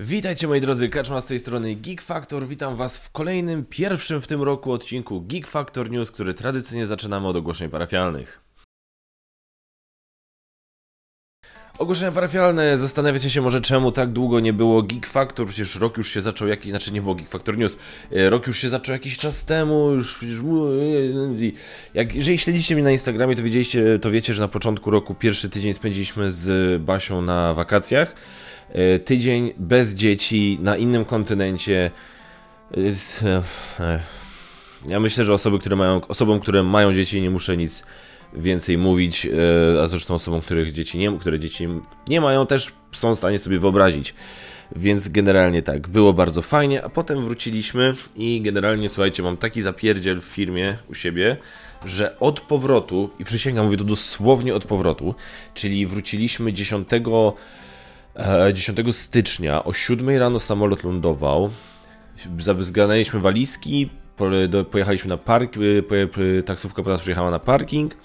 Witajcie moi drodzy, Kaczma z tej strony Geek Factor. Witam Was w kolejnym, pierwszym w tym roku odcinku Geek Factor News, który tradycyjnie zaczynamy od ogłoszeń parafialnych. Ogłoszenia parafialne. Zastanawiacie się może czemu tak długo nie było Geek Factor, przecież rok już się zaczął, jakiś, znaczy nie było Geek Factor News, e, rok już się zaczął jakiś czas temu, już przecież... Jak, jeżeli śledzicie mnie na Instagramie, to, wiedzieliście, to wiecie, że na początku roku pierwszy tydzień spędziliśmy z Basią na wakacjach. E, tydzień bez dzieci na innym kontynencie. E, e, ja myślę, że osoby, które mają, osobom, które mają dzieci, nie muszę nic więcej mówić, a zresztą osobom, których dzieci nie, które dzieci nie mają, też są w stanie sobie wyobrazić. Więc generalnie tak, było bardzo fajnie, a potem wróciliśmy i generalnie, słuchajcie, mam taki zapierdziel w firmie u siebie, że od powrotu, i przysięgam, mówię to dosłownie od powrotu, czyli wróciliśmy 10 10 e, stycznia o 7 rano samolot lądował. Zgarnęliśmy walizki, pojechaliśmy na park, e, taksówka po nas przyjechała na parking.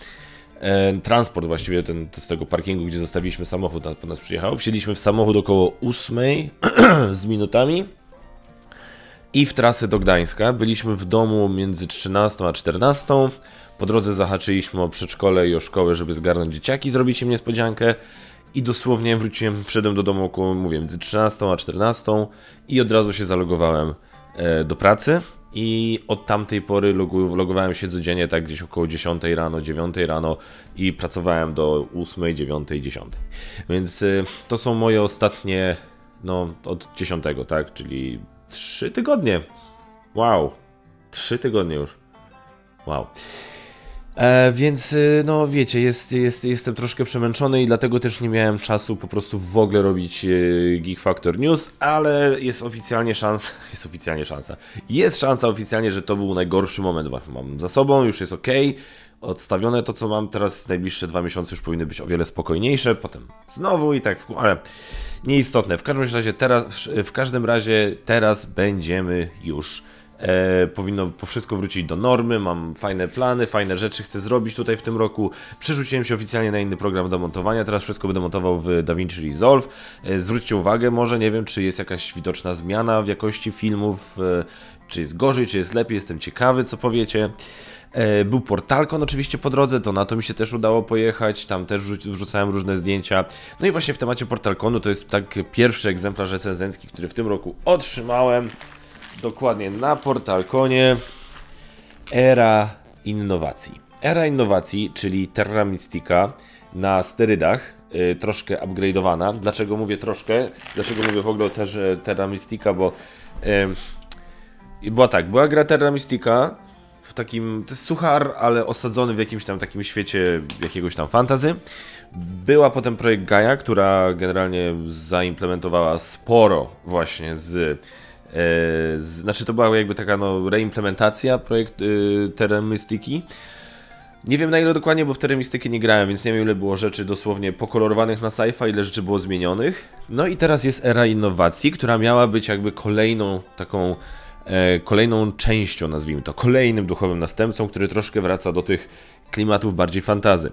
E, transport właściwie ten, z tego parkingu, gdzie zostawiliśmy samochód, po nas przyjechał. Wsiedliśmy w samochód około 8 z minutami i w trasę do Gdańska. Byliśmy w domu między 13 a 14. Po drodze zahaczyliśmy o przedszkole i o szkołę, żeby zgarnąć dzieciaki, zrobić im niespodziankę. I dosłownie wróciłem, wszedłem do domu około, mówię, między 13 a 14 i od razu się zalogowałem e, do pracy. I od tamtej pory logowałem się codziennie tak gdzieś około 10 rano, 9 rano i pracowałem do 8, 9, 10. Więc y, to są moje ostatnie, no od 10, tak, czyli 3 tygodnie. Wow, 3 tygodnie już. Wow. E, więc y, no wiecie, jest, jest, jestem troszkę przemęczony i dlatego też nie miałem czasu po prostu w ogóle robić e, Geek Factor News, ale jest oficjalnie szansa, jest oficjalnie szansa, jest szansa oficjalnie, że to był najgorszy moment, mam za sobą, już jest ok, odstawione to co mam teraz, najbliższe dwa miesiące już powinny być o wiele spokojniejsze, potem znowu i tak, ale nieistotne, w każdym razie teraz, w każdym razie teraz będziemy już E, powinno po wszystko wrócić do normy, mam fajne plany, fajne rzeczy chcę zrobić tutaj w tym roku. Przerzuciłem się oficjalnie na inny program do montowania, teraz wszystko będę montował w DaVinci Resolve. E, zwróćcie uwagę, może nie wiem, czy jest jakaś widoczna zmiana w jakości filmów, e, czy jest gorzej, czy jest lepiej, jestem ciekawy, co powiecie. E, był Portalkon oczywiście po drodze, to na to mi się też udało pojechać, tam też wrzucałem różne zdjęcia. No i właśnie w temacie Portalkonu to jest tak pierwszy egzemplarz recenzencki, który w tym roku otrzymałem. Dokładnie, na Portalkonie Era Innowacji. Era Innowacji, czyli Terra Mystica na sterydach, yy, troszkę upgrade'owana. Dlaczego mówię troszkę? Dlaczego mówię w ogóle też Terra Mystica? Bo yy, była tak, była gra Terra Mystica w takim, to jest suchar, ale osadzony w jakimś tam takim świecie jakiegoś tam fantazy. Była potem projekt Gaia, która generalnie zaimplementowała sporo właśnie z znaczy to była jakby taka no, reimplementacja projekt y, Terra Nie wiem na ile dokładnie, bo w Terra nie grałem, więc nie wiem ile było rzeczy dosłownie pokolorowanych na sci-fi, ile rzeczy było zmienionych. No i teraz jest era innowacji, która miała być jakby kolejną taką e, kolejną częścią, nazwijmy to, kolejnym duchowym następcą, który troszkę wraca do tych klimatów bardziej fantazy.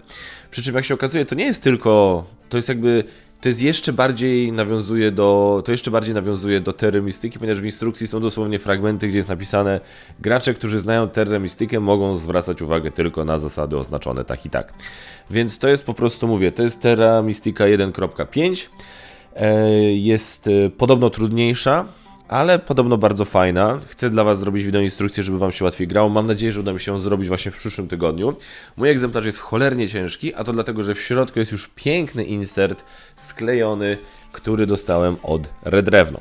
Przy czym jak się okazuje, to nie jest tylko, to jest jakby to jest jeszcze bardziej nawiązuje do, to jeszcze bardziej nawiązuje do Terry ponieważ w instrukcji są dosłownie fragmenty, gdzie jest napisane gracze, którzy znają Terry mogą zwracać uwagę tylko na zasady oznaczone tak i tak. Więc to jest po prostu, mówię, to jest Terra Mystica 1.5. E, jest e, podobno trudniejsza, ale podobno bardzo fajna. Chcę dla Was zrobić wideo instrukcję, żeby Wam się łatwiej grało. Mam nadzieję, że uda mi się ją zrobić właśnie w przyszłym tygodniu. Mój egzemplarz jest cholernie ciężki, a to dlatego, że w środku jest już piękny insert sklejony, który dostałem od Redrewno.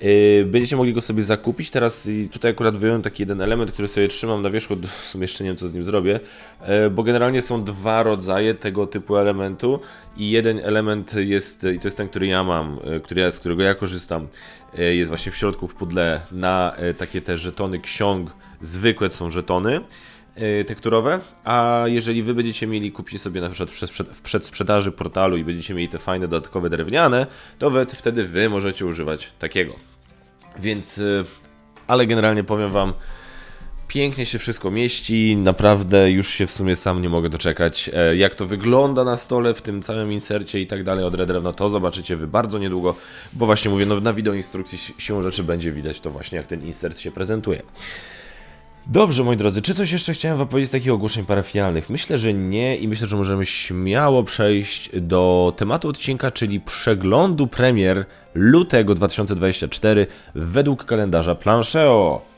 Yy, będziecie mogli go sobie zakupić. Teraz tutaj akurat wyjąłem taki jeden element, który sobie trzymam na wierzchu. W sumie jeszcze nie wiem, co z nim zrobię, yy, bo generalnie są dwa rodzaje tego typu elementu i jeden element jest, i to jest ten, który ja mam, yy, który ja, z którego ja korzystam, jest właśnie w środku w pudle na takie te żetony ksiąg. Zwykłe to są żetony tekturowe, a jeżeli wy będziecie mieli, kupić sobie na przykład w przedsprzedaży portalu i będziecie mieli te fajne dodatkowe drewniane, to wtedy wy możecie używać takiego. Więc, ale generalnie powiem wam, Pięknie się wszystko mieści, naprawdę już się w sumie sam nie mogę doczekać. E, jak to wygląda na stole w tym całym insercie i tak dalej od Red Drewno, to zobaczycie wy bardzo niedługo, bo właśnie mówię, no na wideo instrukcji siłą rzeczy będzie widać to właśnie jak ten insert się prezentuje. Dobrze, moi drodzy, czy coś jeszcze chciałem wam powiedzieć z takich ogłoszeń parafialnych? Myślę, że nie i myślę, że możemy śmiało przejść do tematu odcinka, czyli przeglądu premier lutego 2024 według kalendarza Plancheo.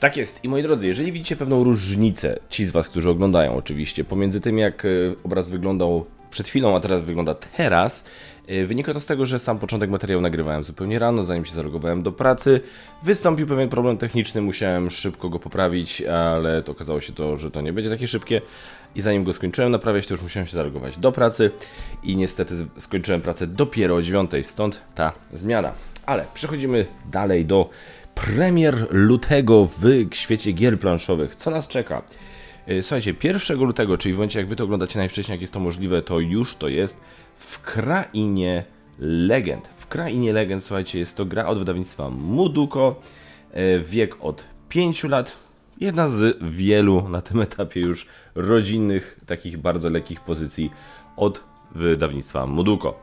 Tak jest. I moi drodzy, jeżeli widzicie pewną różnicę, ci z Was, którzy oglądają oczywiście, pomiędzy tym jak e, obraz wyglądał przed chwilą, a teraz wygląda teraz, e, wynika to z tego, że sam początek materiału nagrywałem zupełnie rano, zanim się zalogowałem do pracy. Wystąpił pewien problem techniczny, musiałem szybko go poprawić, ale to okazało się to, że to nie będzie takie szybkie. I zanim go skończyłem naprawiać, to już musiałem się zalogować do pracy i niestety skończyłem pracę dopiero o 9, stąd ta zmiana. Ale przechodzimy dalej do premier lutego w świecie gier planszowych. Co nas czeka? E, słuchajcie, 1 lutego, czyli w momencie jak wy to oglądacie najwcześniej, jak jest to możliwe, to już to jest w Krainie Legend. W Krainie Legend, słuchajcie, jest to gra od wydawnictwa Muduko, e, wiek od 5 lat, jedna z wielu na tym etapie już rodzinnych, takich bardzo lekkich pozycji od wydawnictwa Muduko.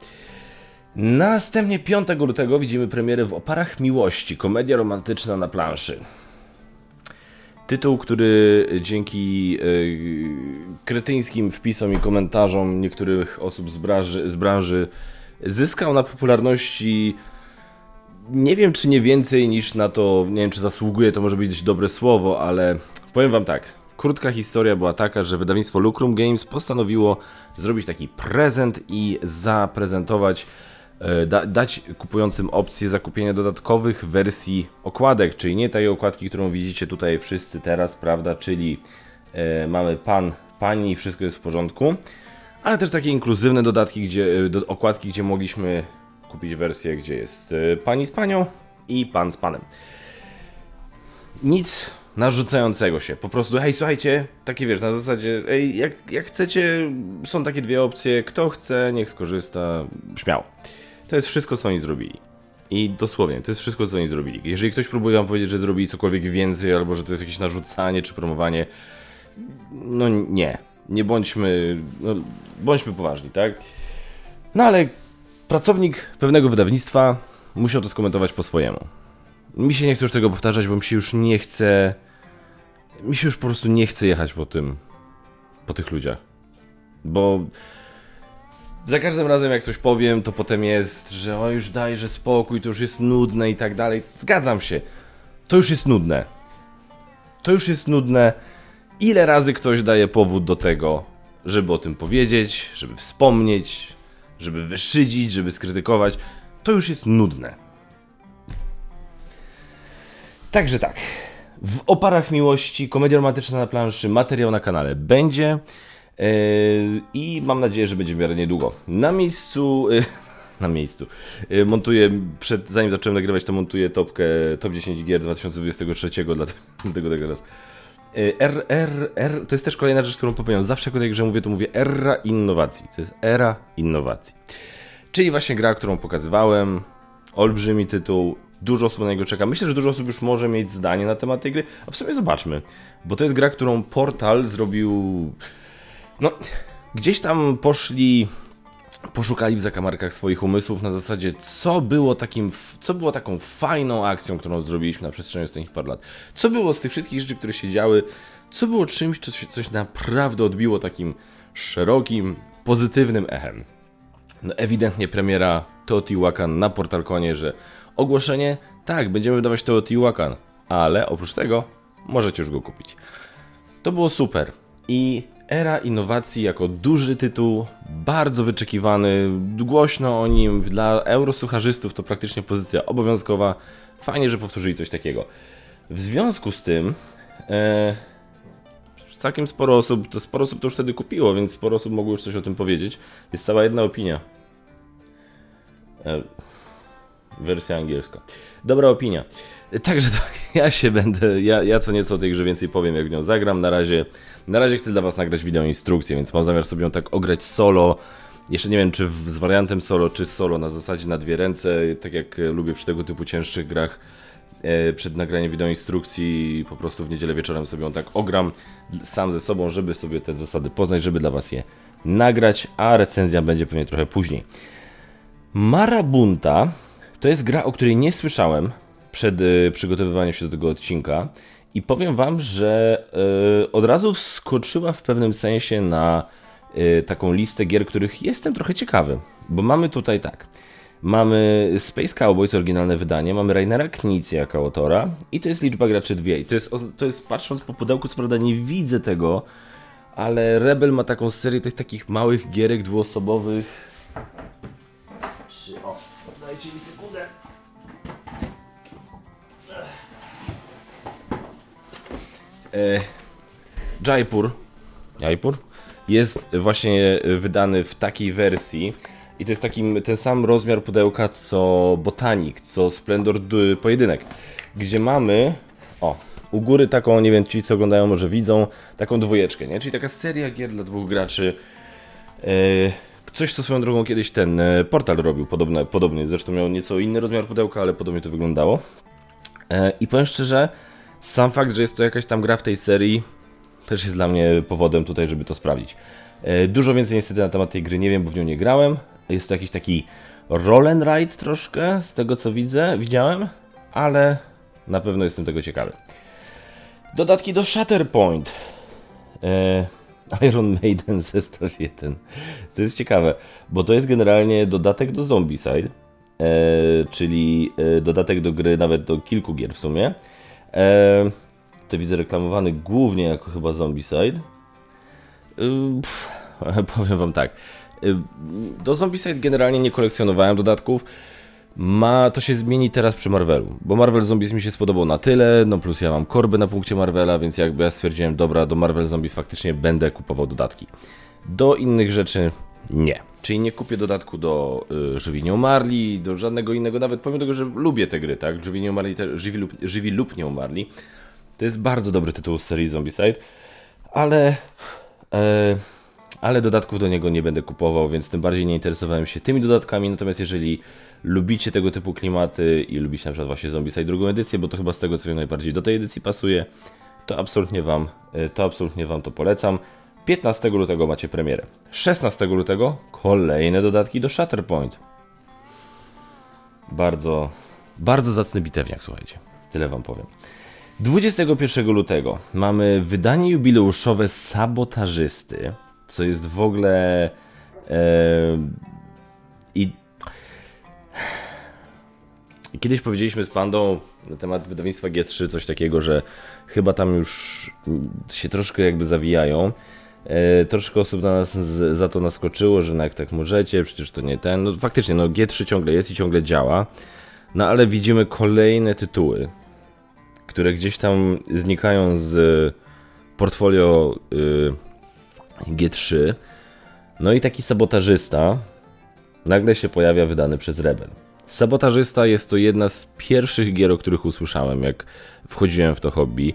Następnie 5 lutego widzimy premierę w Oparach Miłości, komedia romantyczna na planszy. Tytuł, który dzięki yy, kretyńskim wpisom i komentarzom niektórych osób z branży, z branży zyskał na popularności nie wiem czy nie więcej niż na to, nie wiem czy zasługuje, to może być dobre słowo, ale powiem wam tak. Krótka historia była taka, że wydawnictwo Lucrum Games postanowiło zrobić taki prezent i zaprezentować E, da, dać kupującym opcję zakupienia dodatkowych wersji okładek, czyli nie tej okładki, którą widzicie tutaj wszyscy teraz, prawda, czyli e, mamy pan, pani wszystko jest w porządku, ale też takie inkluzywne dodatki, gdzie, e, do, okładki, gdzie mogliśmy kupić wersję, gdzie jest e, pani z panią i pan z panem. Nic narzucającego się. Po prostu, hej, słuchajcie, takie wiesz, na zasadzie, ej, jak, jak chcecie, są takie dwie opcje, kto chce, niech skorzysta, śmiało. To jest wszystko, co oni zrobili. I dosłownie, to jest wszystko, co oni zrobili. Jeżeli ktoś próbuje wam powiedzieć, że zrobili cokolwiek więcej, albo że to jest jakieś narzucanie czy promowanie, no nie. Nie bądźmy, no, bądźmy poważni, tak? No ale pracownik pewnego wydawnictwa musiał to skomentować po swojemu. Mi się nie chce już tego powtarzać, bo mi się już nie chce. Mi się już po prostu nie chce jechać po tym. po tych ludziach. Bo za każdym razem jak coś powiem, to potem jest, że o już dajże spokój, to już jest nudne i tak dalej. Zgadzam się. To już jest nudne. To już jest nudne. Ile razy ktoś daje powód do tego, żeby o tym powiedzieć, żeby wspomnieć, żeby wyszydzić, żeby skrytykować. To już jest nudne. Także tak. W oparach miłości, komedia romantyczna na planszy, materiał na kanale będzie. Yy, I mam nadzieję, że będzie w miarę niedługo. Na miejscu. Yy, na miejscu. Yy, montuję, przed, zanim zacząłem nagrywać, to montuję topkę Top 10 Gier 2023, dlatego tego raz. R, R, R, to jest też kolejna rzecz, którą popełniam. Zawsze jak grze mówię, to mówię era innowacji. To jest era innowacji. Czyli właśnie gra, którą pokazywałem. Olbrzymi tytuł. Dużo osób na niego czeka. Myślę, że dużo osób już może mieć zdanie na temat tej gry. A w sumie zobaczmy. Bo to jest gra, którą Portal zrobił no, gdzieś tam poszli poszukali w zakamarkach swoich umysłów na zasadzie, co było takim, co było taką fajną akcją, którą zrobiliśmy na przestrzeni ostatnich paru lat. Co było z tych wszystkich rzeczy, które się działy, co było czymś, co się coś naprawdę odbiło takim szerokim, pozytywnym echem. No ewidentnie premiera Teotihuacan na Portalkonie, że ogłoszenie, tak, będziemy wydawać Teotihuacan, ale oprócz tego możecie już go kupić. To było super i Era innowacji jako duży tytuł, bardzo wyczekiwany, głośno o nim, dla eurosucharzystów to praktycznie pozycja obowiązkowa. Fajnie, że powtórzyli coś takiego. W związku z tym, e, całkiem sporo osób, to sporo osób to już wtedy kupiło, więc sporo osób mogło już coś o tym powiedzieć. Jest cała jedna opinia. E, wersja angielska. Dobra opinia. Także to ja się będę, ja, ja co nieco o tej grze więcej powiem, jak w nią zagram. Na razie, na razie chcę dla Was nagrać wideo instrukcję, więc mam zamiar sobie ją tak ograć solo. Jeszcze nie wiem, czy w, z wariantem solo, czy solo na zasadzie na dwie ręce, tak jak lubię przy tego typu cięższych grach. e, przed nagraniem wideo instrukcji po prostu w niedzielę wieczorem sobie ją tak ogram sam ze sobą, żeby sobie te zasady poznać, żeby dla Was je nagrać, a recenzja będzie pewnie trochę później. Marabunta to jest gra, o której nie słyszałem przed y, przygotowywaniem się do tego odcinka i powiem Wam, że y, od razu wskoczyła w pewnym sensie na y, taką listę gier, których jestem trochę ciekawy, bo mamy tutaj tak. Mamy Space Cowboys, oryginalne wydanie, mamy Rainera Knizia jako autora i to jest liczba graczy dwie. I to jest, to jest patrząc po pudełku, co prawda nie widzę tego, ale Rebel ma taką serię tych takich małych gierek dwuosobowych. O, dajcie mi sekundę. Jaipur, Jaipur jest właśnie wydany w takiej wersji i to jest taki, ten sam rozmiar pudełka co Botanik, co Splendor Pojedynek, gdzie mamy, o, u góry taką, nie wiem, ci co oglądają może widzą, taką dwójeczkę, nie? Czyli taka seria gier dla dwóch graczy. E, coś, co swoją drogą kiedyś ten e, portal robił, podobne, podobnie. Zresztą miał nieco inny rozmiar pudełka, ale podobnie to wyglądało. E, I powiem szczerze, sam fakt, że jest to jakaś tam gra w tej serii, też jest dla mnie powodem tutaj, żeby to sprawdzić. Dużo więcej niestety na temat tej gry nie wiem, bo w nią nie grałem. Jest to jakiś taki roll and ride troszkę, z tego co widzę, widziałem, ale na pewno jestem tego ciekawy. Dodatki do Shatterpoint. E, Iron Maiden Zestaw 1. To jest ciekawe, bo to jest generalnie dodatek do Zombicide, e, czyli e, dodatek do gry, nawet do kilku gier w sumie. E, to widzę reklamowany głównie jako chyba Zombicide. E, powiem wam tak. E, do Zombicide generalnie nie kolekcjonowałem dodatków ma, to się zmieni teraz przy Marvelu, bo Marvel Zombies mi się spodobał na tyle, no plus ja mam korby na punkcie Marvela, więc jakby ja stwierdziłem, dobra, do Marvel Zombies faktycznie będę kupował dodatki. Do innych rzeczy nie. Czyli nie kupię dodatku do y, Żywi do żadnego innego, nawet pomimo tego, że lubię te gry, tak? Żywi nie umarli, te, żywi, lub, żywi lub. To jest bardzo dobry tytuł z serii Zombicide, ale... E, ale dodatków do niego nie będę kupował, więc tym bardziej nie interesowałem się tymi dodatkami, natomiast jeżeli lubicie tego typu klimaty i lubicie na przykład właśnie Zombicide drugą edycję, bo to chyba z tego co najbardziej do tej edycji pasuje, to absolutnie wam e, to, absolutnie wam to polecam. 15 lutego macie premierę. 16 lutego kolejne dodatki do Shatterpoint. Bardzo, bardzo zacny bitewniak, słuchajcie. Tyle wam powiem. 21 lutego mamy wydanie jubileuszowe Sabotażysty, co jest w ogóle... E, I Kiedyś powiedzieliśmy z Pandą na temat wydawnictwa G3 coś takiego, że chyba tam już się troszkę jakby zawijają. E, troszkę osób na nas za to naskoczyło, że no jak tak możecie, przecież to nie ten. No faktycznie, no G3 ciągle jest i ciągle działa. No ale widzimy kolejne tytuły, które gdzieś tam znikają z portfolio y, G3. No i taki sabotażysta nagle się pojawia wydany przez Rebel. Sabotażysta jest to jedna z pierwszych gier, o których usłyszałem, jak wchodziłem w to hobby.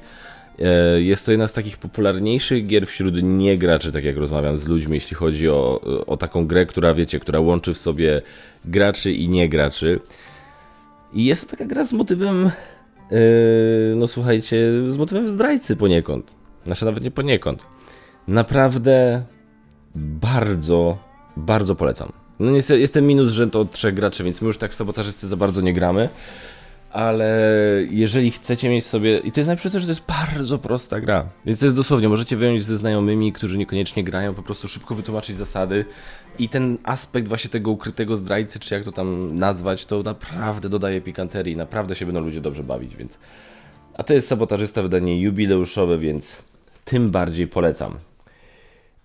E, jest to jedna z takich popularniejszych gier wśród niegraczy, tak jak rozmawiam z ludźmi, jeśli chodzi o, o taką grę, która wiecie, która łączy w sobie graczy i niegraczy. I jest to taka gra z motywem, yy, no słuchajcie, z motywem zdrajcy poniekąd. Znaczy nawet nie poniekąd. Naprawdę bardzo, bardzo polecam. No niestety jest ten minus, to od trzech graczy, więc my już tak w sabotażysty za bardzo nie gramy. Ale jeżeli chcecie mieć sobie. I to jest najpierw, że to jest bardzo prosta gra. Więc to jest dosłownie, możecie wyjąć ze znajomymi, którzy niekoniecznie grają, po prostu szybko wytłumaczyć zasady. I ten aspekt właśnie tego ukrytego zdrajcy, czy jak to tam nazwać, to naprawdę dodaje pikanterii. Naprawdę się będą ludzie dobrze bawić, więc. A to jest sabotażysta wydanie jubileuszowe, więc tym bardziej polecam.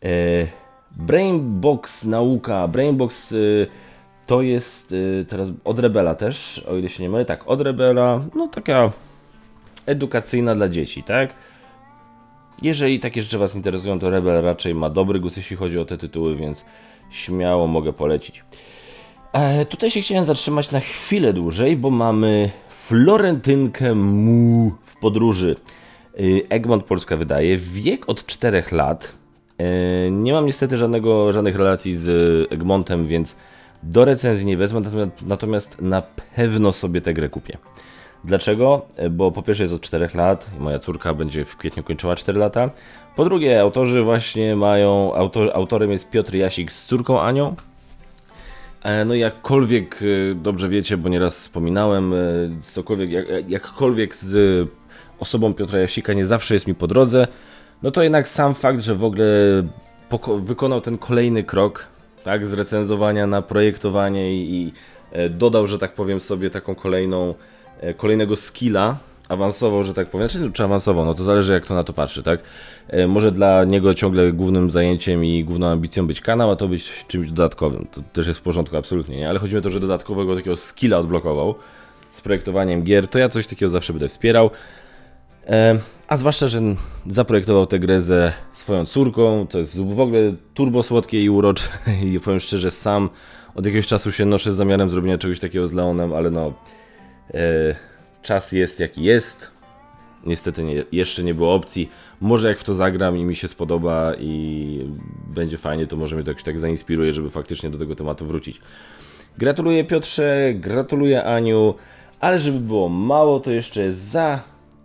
Eee. Brainbox nauka. Brainbox y, to jest y, teraz od Rebela też, o ile się nie mylę. Tak, od Rebela, no taka edukacyjna dla dzieci, tak? Jeżeli takie rzeczy Was interesują, to Rebel raczej ma dobry gust, jeśli chodzi o te tytuły, więc śmiało mogę polecić. E, tutaj się chciałem zatrzymać na chwilę dłużej, bo mamy Florentynkę Mu w podróży. Y, Egmont Polska wydaje. Wiek od 4 lat. E, nie mam niestety żadnego, żadnych relacji z Egmontem, więc do recenzji nie wezmę, natomiast na pewno sobie tę grę kupię. Dlaczego? Bo po pierwsze jest od 4 lat i moja córka będzie w kwietniu kończyła 4 lata. Po drugie, autorzy właśnie mają, autor, autorem jest Piotr Jasik z córką Anią. E, no jakkolwiek e, dobrze wiecie, bo nieraz wspominałem, e, cokolwiek, jak, jakkolwiek z osobą Piotra Jasika nie zawsze jest mi po drodze, no to jednak sam fakt, że w ogóle wykonał ten kolejny krok, tak, z recenzowania na projektowanie i, i dodał, że tak powiem sobie taką kolejną, kolejnego skilla, awansował, że tak powiem, znaczy, czy awansował, no to zależy jak to na to patrzy, tak? E, może dla niego ciągle głównym zajęciem i główną ambicją być kanał, a to być czymś dodatkowym. To też jest w porządku, absolutnie, nie? Ale chodzi mi o to, że dodatkowego takiego skilla odblokował z projektowaniem gier, to ja coś takiego zawsze będę wspierał. E, a zwłaszcza, że zaprojektował tę grę ze swoją córką, to jest w ogóle turbo słodkie i urocze i powiem szczerze, sam od jakiegoś czasu się noszę z zamiarem zrobienia czegoś takiego z Leonem, ale no... E, czas jest jaki jest. Niestety nie, jeszcze nie było opcji. Może jak w to zagram i mi się spodoba i będzie fajnie, to może mnie to jakoś tak zainspiruje, żeby faktycznie do tego tematu wrócić. Gratuluję Piotrze, gratuluję Aniu, ale żeby było mało, to jeszcze za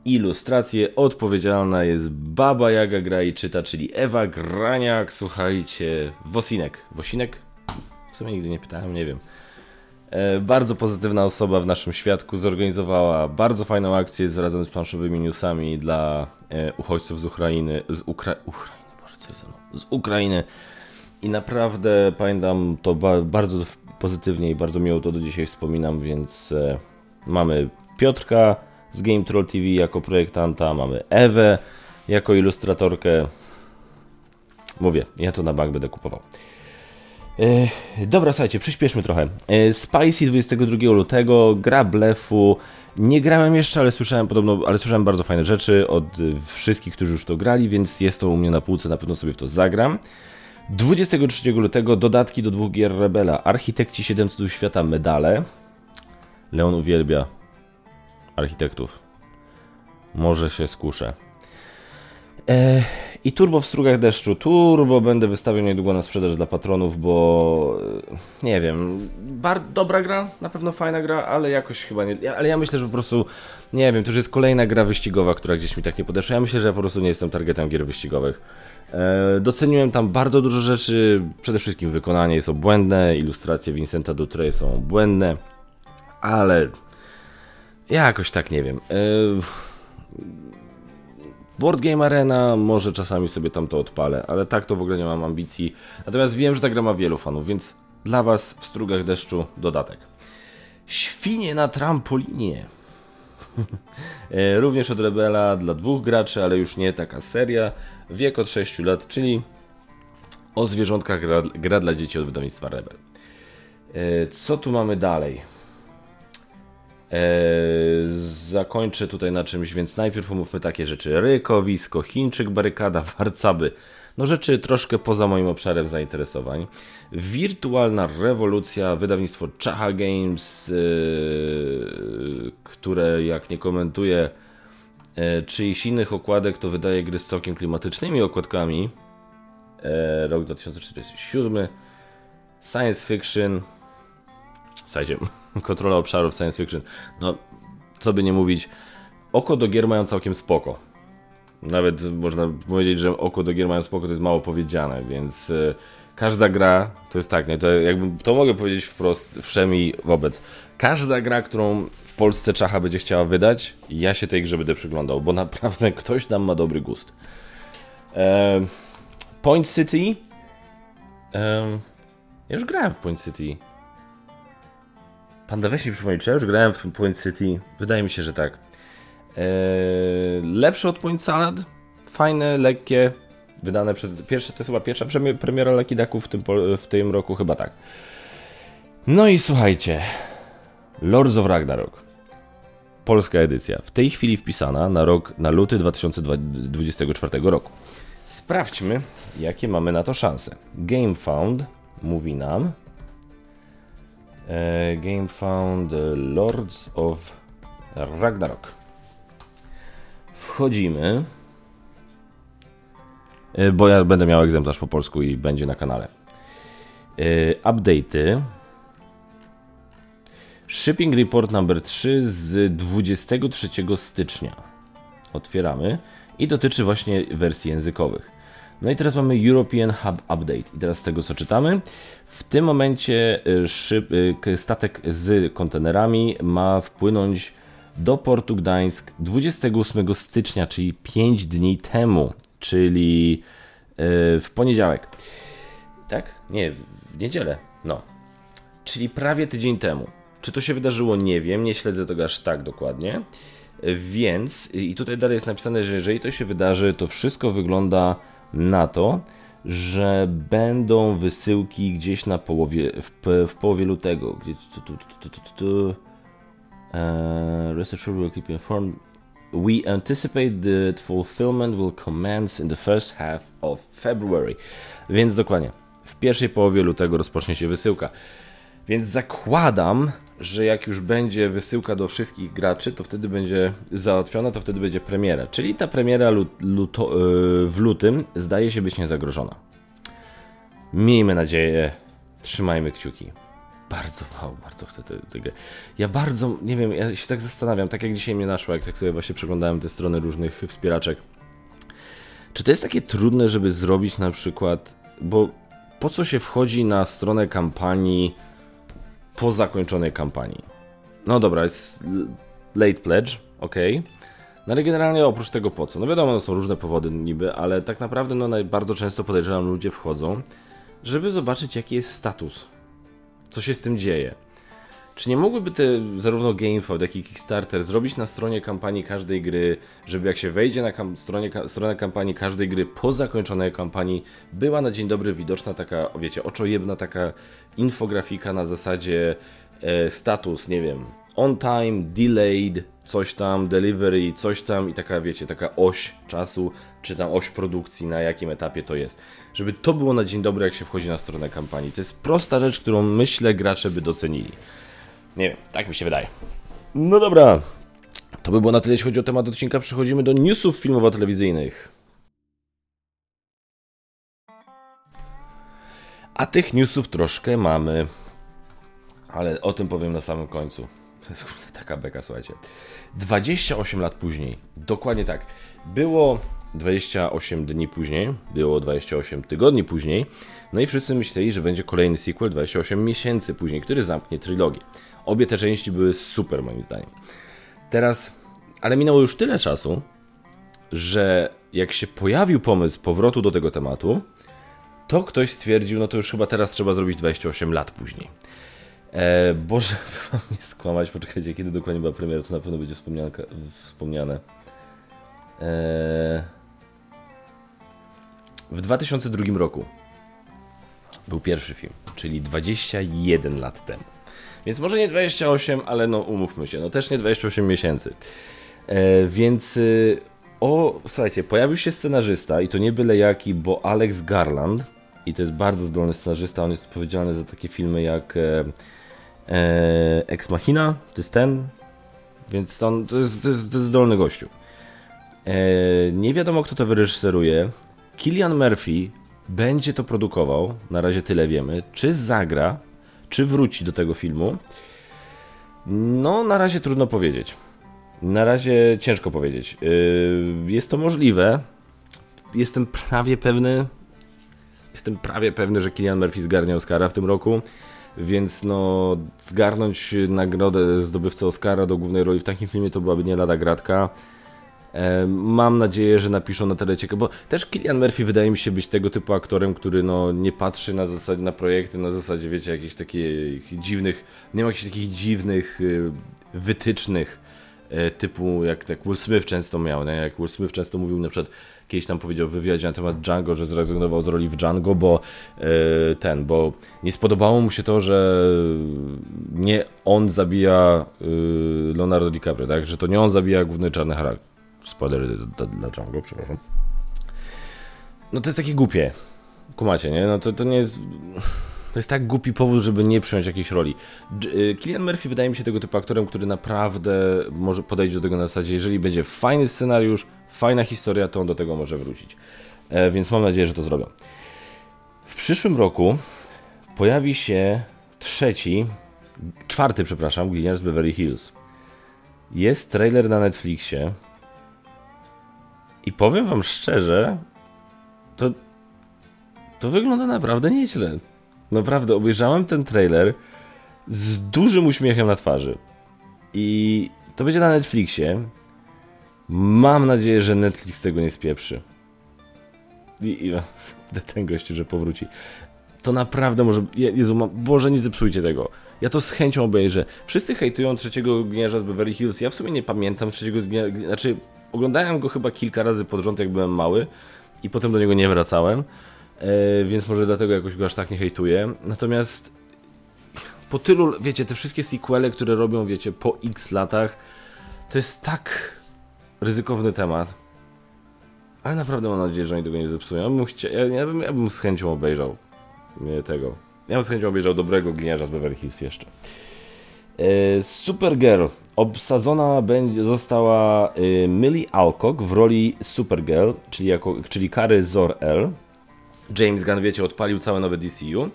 ilustrację odpowiedzialna jest Baba Jaga gra i czyta, czyli Ewa Graniak, słuchajcie, Wosinek. Wosinek? W sumie nigdy nie pytałem, nie wiem. E, bardzo pozytywna osoba w naszym świadku zorganizowała bardzo fajną akcję z, razem z planszowymi newsami dla e, uchodźców z Ukrainy, z Ukra Ukrainy, Boże, co jest z Ukrainy i naprawdę pamiętam to ba bardzo pozytywnie i bardzo miło to do dzisiaj wspominam, więc e, mamy Piotrka z Game Troll TV jako projektanta, mamy Ewę jako ilustratorkę. Mówię, ja to na bank będę kupował. E, dobra, słuchajcie, przyspieszmy trochę. E, Spicy 22 lutego, gra blefu. Nie grałem jeszcze, ale słyszałem podobno, ale słyszałem bardzo fajne rzeczy od wszystkich, którzy już to grali, więc jest to u mnie na półce, na pewno sobie w to zagram. 23 lutego dodatki do dwóch gier Rebela. Architekci 7 cudów świata medale. Leon uwielbia architektów. Może się skuszę. E, I turbo w strugach deszczu. Turbo będę wystawiał niedługo na sprzedaż dla patronów, bo e, nie wiem, bar dobra gra, na pewno fajna gra, ale jakoś chyba nie. Ale ja myślę, że po prostu nie wiem, to już jest kolejna gra wyścigowa, która gdzieś mi tak nie podeszła. Ja myślę, że ja po prostu nie jestem targetem gier wyścigowych. E, doceniłem tam bardzo dużo rzeczy. Przede wszystkim wykonanie jest obłędne, ilustracje Vincenta Dutre są błędne, ale jakoś tak nie wiem. Board Game Arena, może czasami sobie tam to odpalę, ale tak to w ogóle nie mam ambicji. Natomiast wiem, że ta gra ma wielu fanów, więc dla Was w strugach deszczu dodatek. Świnie na trampolinie. E, również od Rebela dla dwóch graczy, ale już nie taka seria. Wiek od 6 lat, czyli o zwierzątkach gra, gra dla dzieci od wydawnictwa Rebel. E, co tu mamy dalej? Eee, zakończę tutaj na czymś, więc najpierw omówmy takie rzeczy. Rykowisko, Chińczyk, barykada, warcaby. No rzeczy troszkę poza moim obszarem zainteresowań. Wirtualna rewolucja, wydawnictwo Chaha Games, yy, które jak nie komentuje yy, czyichś innych okładek, to wydaje gry z całkiem klimatycznymi okładkami. Yy, rok 2047. Science fiction. Słuchajcie, kontrola obszarów science fiction. No, co by nie mówić, oko do gier mają całkiem spoko. Nawet można powiedzieć, że oko do gier mają spoko, to jest mało powiedziane, więc y, każda gra, to jest tak, nie, to, jakby, to mogę powiedzieć wprost, wszemi wobec. Każda gra, którą w Polsce Czacha będzie chciała wydać, ja się tej grze będę przyglądał, bo naprawdę ktoś tam ma dobry gust. E, Point City. E, ja już grałem w Point City. Panda, weź mi czy ja już grałem w Point City? Wydaje mi się, że tak. Eee, lepsze od Point Salad. Fajne, lekkie. Wydane przez... Pierwsze, to jest chyba pierwsza premiera Lucky Ducków w tym, w tym roku, chyba tak. No i słuchajcie. Lords of Ragnarok. Polska edycja. W tej chwili wpisana na rok, na luty 2024 roku. Sprawdźmy, jakie mamy na to szanse. GameFound mówi nam, game Found Lords of Ragnarok. Wchodzimy. E, bo ja będę miał egzemplarz po polsku i będzie na kanale. E, update'y. Shipping Report number 3 z 23 stycznia. Otwieramy i dotyczy właśnie wersji językowych. No i teraz mamy European Hub Update. I teraz z tego co czytamy, w tym momencie y, szyb, y, statek z kontenerami ma wpłynąć do portu Gdańsk 28 stycznia, czyli 5 dni temu, czyli y, w poniedziałek. Tak? Nie, w niedzielę. No. Czyli prawie tydzień temu. Czy to się wydarzyło? Nie wiem, nie śledzę tego aż tak dokładnie. Więc, i tutaj dalej jest napisane, że jeżeli to się wydarzy, to wszystko wygląda na to, że będą wysyłki gdzieś na połowie, w, w połowie lutego. Gdzie, tu, tu, tu, tu, tu, tu. Uh, rest assured we'll keep informed. We anticipate that fulfillment will commence in the first half of February. Więc dokładnie, w pierwszej połowie lutego rozpocznie się wysyłka. Więc zakładam, że jak już będzie wysyłka do wszystkich graczy, to wtedy będzie załatwiona, to wtedy będzie premiera. Czyli ta premiera luto, yy, w lutym zdaje się być niezagrożona. Miejmy nadzieję, trzymajmy kciuki. Bardzo, wow, bardzo chcę tę grę. Ja bardzo, nie wiem, ja się tak zastanawiam, tak jak dzisiaj mnie naszło, jak tak sobie właśnie przeglądałem te strony różnych wspieraczek. Czy to jest takie trudne, żeby zrobić na przykład, bo po co się wchodzi na stronę kampanii po zakończonej kampanii. No dobra, jest late pledge, ok. No ale generalnie oprócz tego po co? No wiadomo, no są różne powody niby, ale tak naprawdę no bardzo często podejrzewam ludzie wchodzą, żeby zobaczyć jaki jest status. Co się z tym dzieje. Czy nie mogłyby te zarówno GameFound, jak i Kickstarter zrobić na stronie kampanii każdej gry, żeby jak się wejdzie na kam stronie, ka stronę kampanii każdej gry po zakończonej kampanii, była na dzień dobry widoczna taka, wiecie, oczojebna taka infografika na zasadzie e, status, nie wiem, on time, delayed, coś tam, delivery, coś tam i taka, wiecie, taka oś czasu, czy tam oś produkcji, na jakim etapie to jest. Żeby to było na dzień dobry, jak się wchodzi na stronę kampanii. To jest prosta rzecz, którą myślę gracze by docenili. Nie wiem, tak mi się wydaje. No dobra. To by było na tyle, jeśli chodzi o temat odcinka. Przechodzimy do newsów filmowo-telewizyjnych. A tych newsów troszkę mamy. Ale o tym powiem na samym końcu. To jest taka beka, słuchajcie. 28 lat później, dokładnie tak. Było 28 dni później, było 28 tygodni później, no i wszyscy myśleli, że będzie kolejny sequel 28 miesięcy później, który zamknie trylogię. Obie te części były super moim zdaniem. Teraz, ale minęło już tyle czasu, że jak się pojawił pomysł powrotu do tego tematu, to ktoś stwierdził, no to już chyba teraz trzeba zrobić 28 lat później. E, Boże, mam nie skłamać, poczekajcie, kiedy dokładnie była premiera, to na pewno będzie wspomniane. E, w 2002 roku był pierwszy film, czyli 21 lat temu. Więc może nie 28, ale no umówmy się, no też nie 28 miesięcy. E, więc y, o, słuchajcie, pojawił się scenarzysta i to nie byle jaki, bo Alex Garland i to jest bardzo zdolny scenarzysta, on jest odpowiedzialny za takie filmy jak e, e, Ex Machina, to jest ten, więc on, to jest, to jest, to jest zdolny gościu. E, nie wiadomo kto to wyreżyseruje. Killian Murphy będzie to produkował, na razie tyle wiemy. Czy zagra, czy wróci do tego filmu? No, na razie trudno powiedzieć. Na razie ciężko powiedzieć. Yy, jest to możliwe. Jestem prawie pewny. Jestem prawie pewny, że Killian Murphy zgarnie Oscara w tym roku. Więc no, zgarnąć nagrodę zdobywcy Oscara do głównej roli w takim filmie to byłaby nie lada gratka. Mam nadzieję, że napiszą na telecie, bo też Killian Murphy wydaje mi się być tego typu aktorem, który no, nie patrzy na zasadzie, na projekty, na zasadzie, wiecie, jakichś takich dziwnych, nie ma jakichś takich dziwnych y, wytycznych e, typu, jak, jak Will Smith często miał, nie? jak Will Smith często mówił na przykład, kiedyś tam powiedział w wywiadzie na temat Django, że zrezygnował z roli w Django, bo yy, ten, bo nie spodobało mu się to, że nie on zabija yy, Leonardo DiCaprio, tak, że to nie on zabija główny czarny charakter spoilery dla Django, przepraszam. No to jest takie głupie. Kumacie, nie? No to, to nie jest... To jest tak głupi powód, żeby nie przyjąć jakiejś roli. Killian y, Murphy wydaje mi się tego typu aktorem, który naprawdę może podejść do tego na zasadzie, jeżeli będzie fajny scenariusz, fajna historia, to on do tego może wrócić. E, więc mam nadzieję, że to zrobią. W przyszłym roku pojawi się trzeci, czwarty, przepraszam, Gliniarz z Beverly Hills. Jest trailer na Netflixie i powiem wam szczerze, to, to wygląda naprawdę nieźle. Naprawdę, obejrzałem ten trailer z dużym uśmiechem na twarzy. I to będzie na Netflixie. Mam nadzieję, że Netflix tego nie spieprzy. I, i ten że powróci. To naprawdę może. Jezu, Boże, nie zepsujcie tego. Ja to z chęcią obejrzę. Wszyscy hejtują trzeciego gniarza z Beverly Hills. Ja w sumie nie pamiętam trzeciego gniarza. Znaczy, oglądałem go chyba kilka razy pod rząd, jak byłem mały. I potem do niego nie wracałem. E, więc może dlatego jakoś go aż tak nie hejtuję. Natomiast po tylu, wiecie, te wszystkie sequele, które robią, wiecie, po x latach, to jest tak ryzykowny temat. Ale naprawdę mam nadzieję, że oni tego nie zepsują. Ja bym, chcia... ja, bym, ja bym z chęcią obejrzał nie tego. Ja bym z chęcią obejrzał dobrego gliniarza z Beverly Hills jeszcze. E, Supergirl obsadzona będzie, została e, Millie Alcock w roli Supergirl, czyli, jako, czyli Kary Zor-El. James Gunn, wiecie, odpalił całe nowe DCU.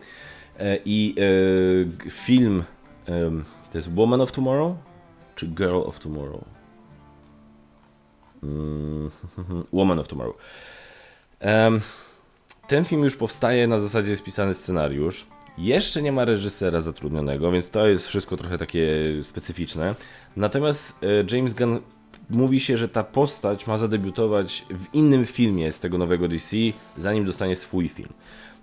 E, I film to jest Woman of Tomorrow? Czy Girl of Tomorrow? Mm, Woman of Tomorrow. ten film już powstaje, na zasadzie jest pisany scenariusz. Jeszcze nie ma reżysera zatrudnionego, więc to jest wszystko trochę takie specyficzne. Natomiast e, James Gunn mówi się, że ta postać ma zadebiutować w innym filmie z tego nowego DC, zanim dostanie swój film.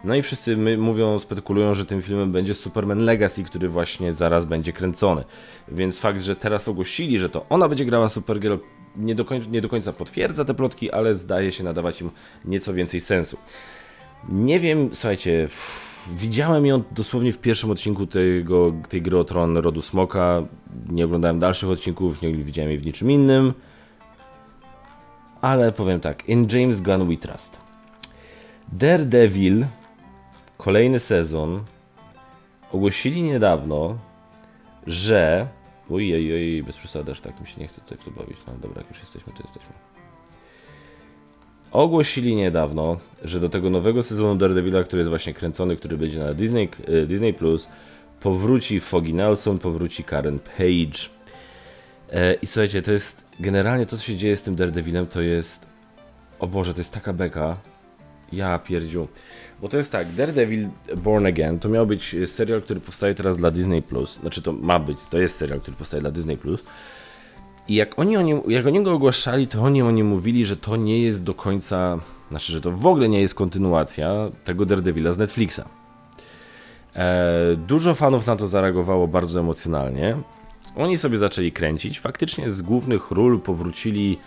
No i wszyscy mówią, spekulują, że tym filmem będzie Superman Legacy, który właśnie zaraz będzie kręcony. Więc fakt, że teraz ogłosili, że to ona będzie grała Supergirl, nie do, końca, nie do końca potwierdza te plotki, ale zdaje się nadawać im nieco więcej sensu. Nie wiem, słuchajcie, widziałem ją dosłownie w pierwszym odcinku tego, tej gry o Tron Rodu Smoka. Nie oglądałem dalszych odcinków, nie widziałem jej w niczym innym. Ale powiem tak, in James Gunn we trust. Daredevil kolejny sezon ogłosili niedawno, że. Ojej, ojej, bez przesady, aż tak mi się nie chce tutaj w to bawić. No dobra, jak już jesteśmy, to jesteśmy. Ogłosili niedawno, że do tego nowego sezonu Daredevila, który jest właśnie kręcony, który będzie na Disney, e, Disney Plus, powróci Foggy Nelson, powróci Karen Page. E, I słuchajcie, to jest generalnie to, co się dzieje z tym Daredevilem, to jest. O Boże, to jest taka beka. Ja pierdziu. Bo to jest tak, Daredevil Born Again to miał być serial, który powstaje teraz dla Disney+. Plus. Znaczy to ma być, to jest serial, który powstaje dla Disney+. Plus. I jak oni, jak oni go ogłaszali, to oni oni mówili, że to nie jest do końca, znaczy, że to w ogóle nie jest kontynuacja tego Daredevila z Netflixa. E, dużo fanów na to zareagowało bardzo emocjonalnie. Oni sobie zaczęli kręcić. Faktycznie z głównych ról powrócili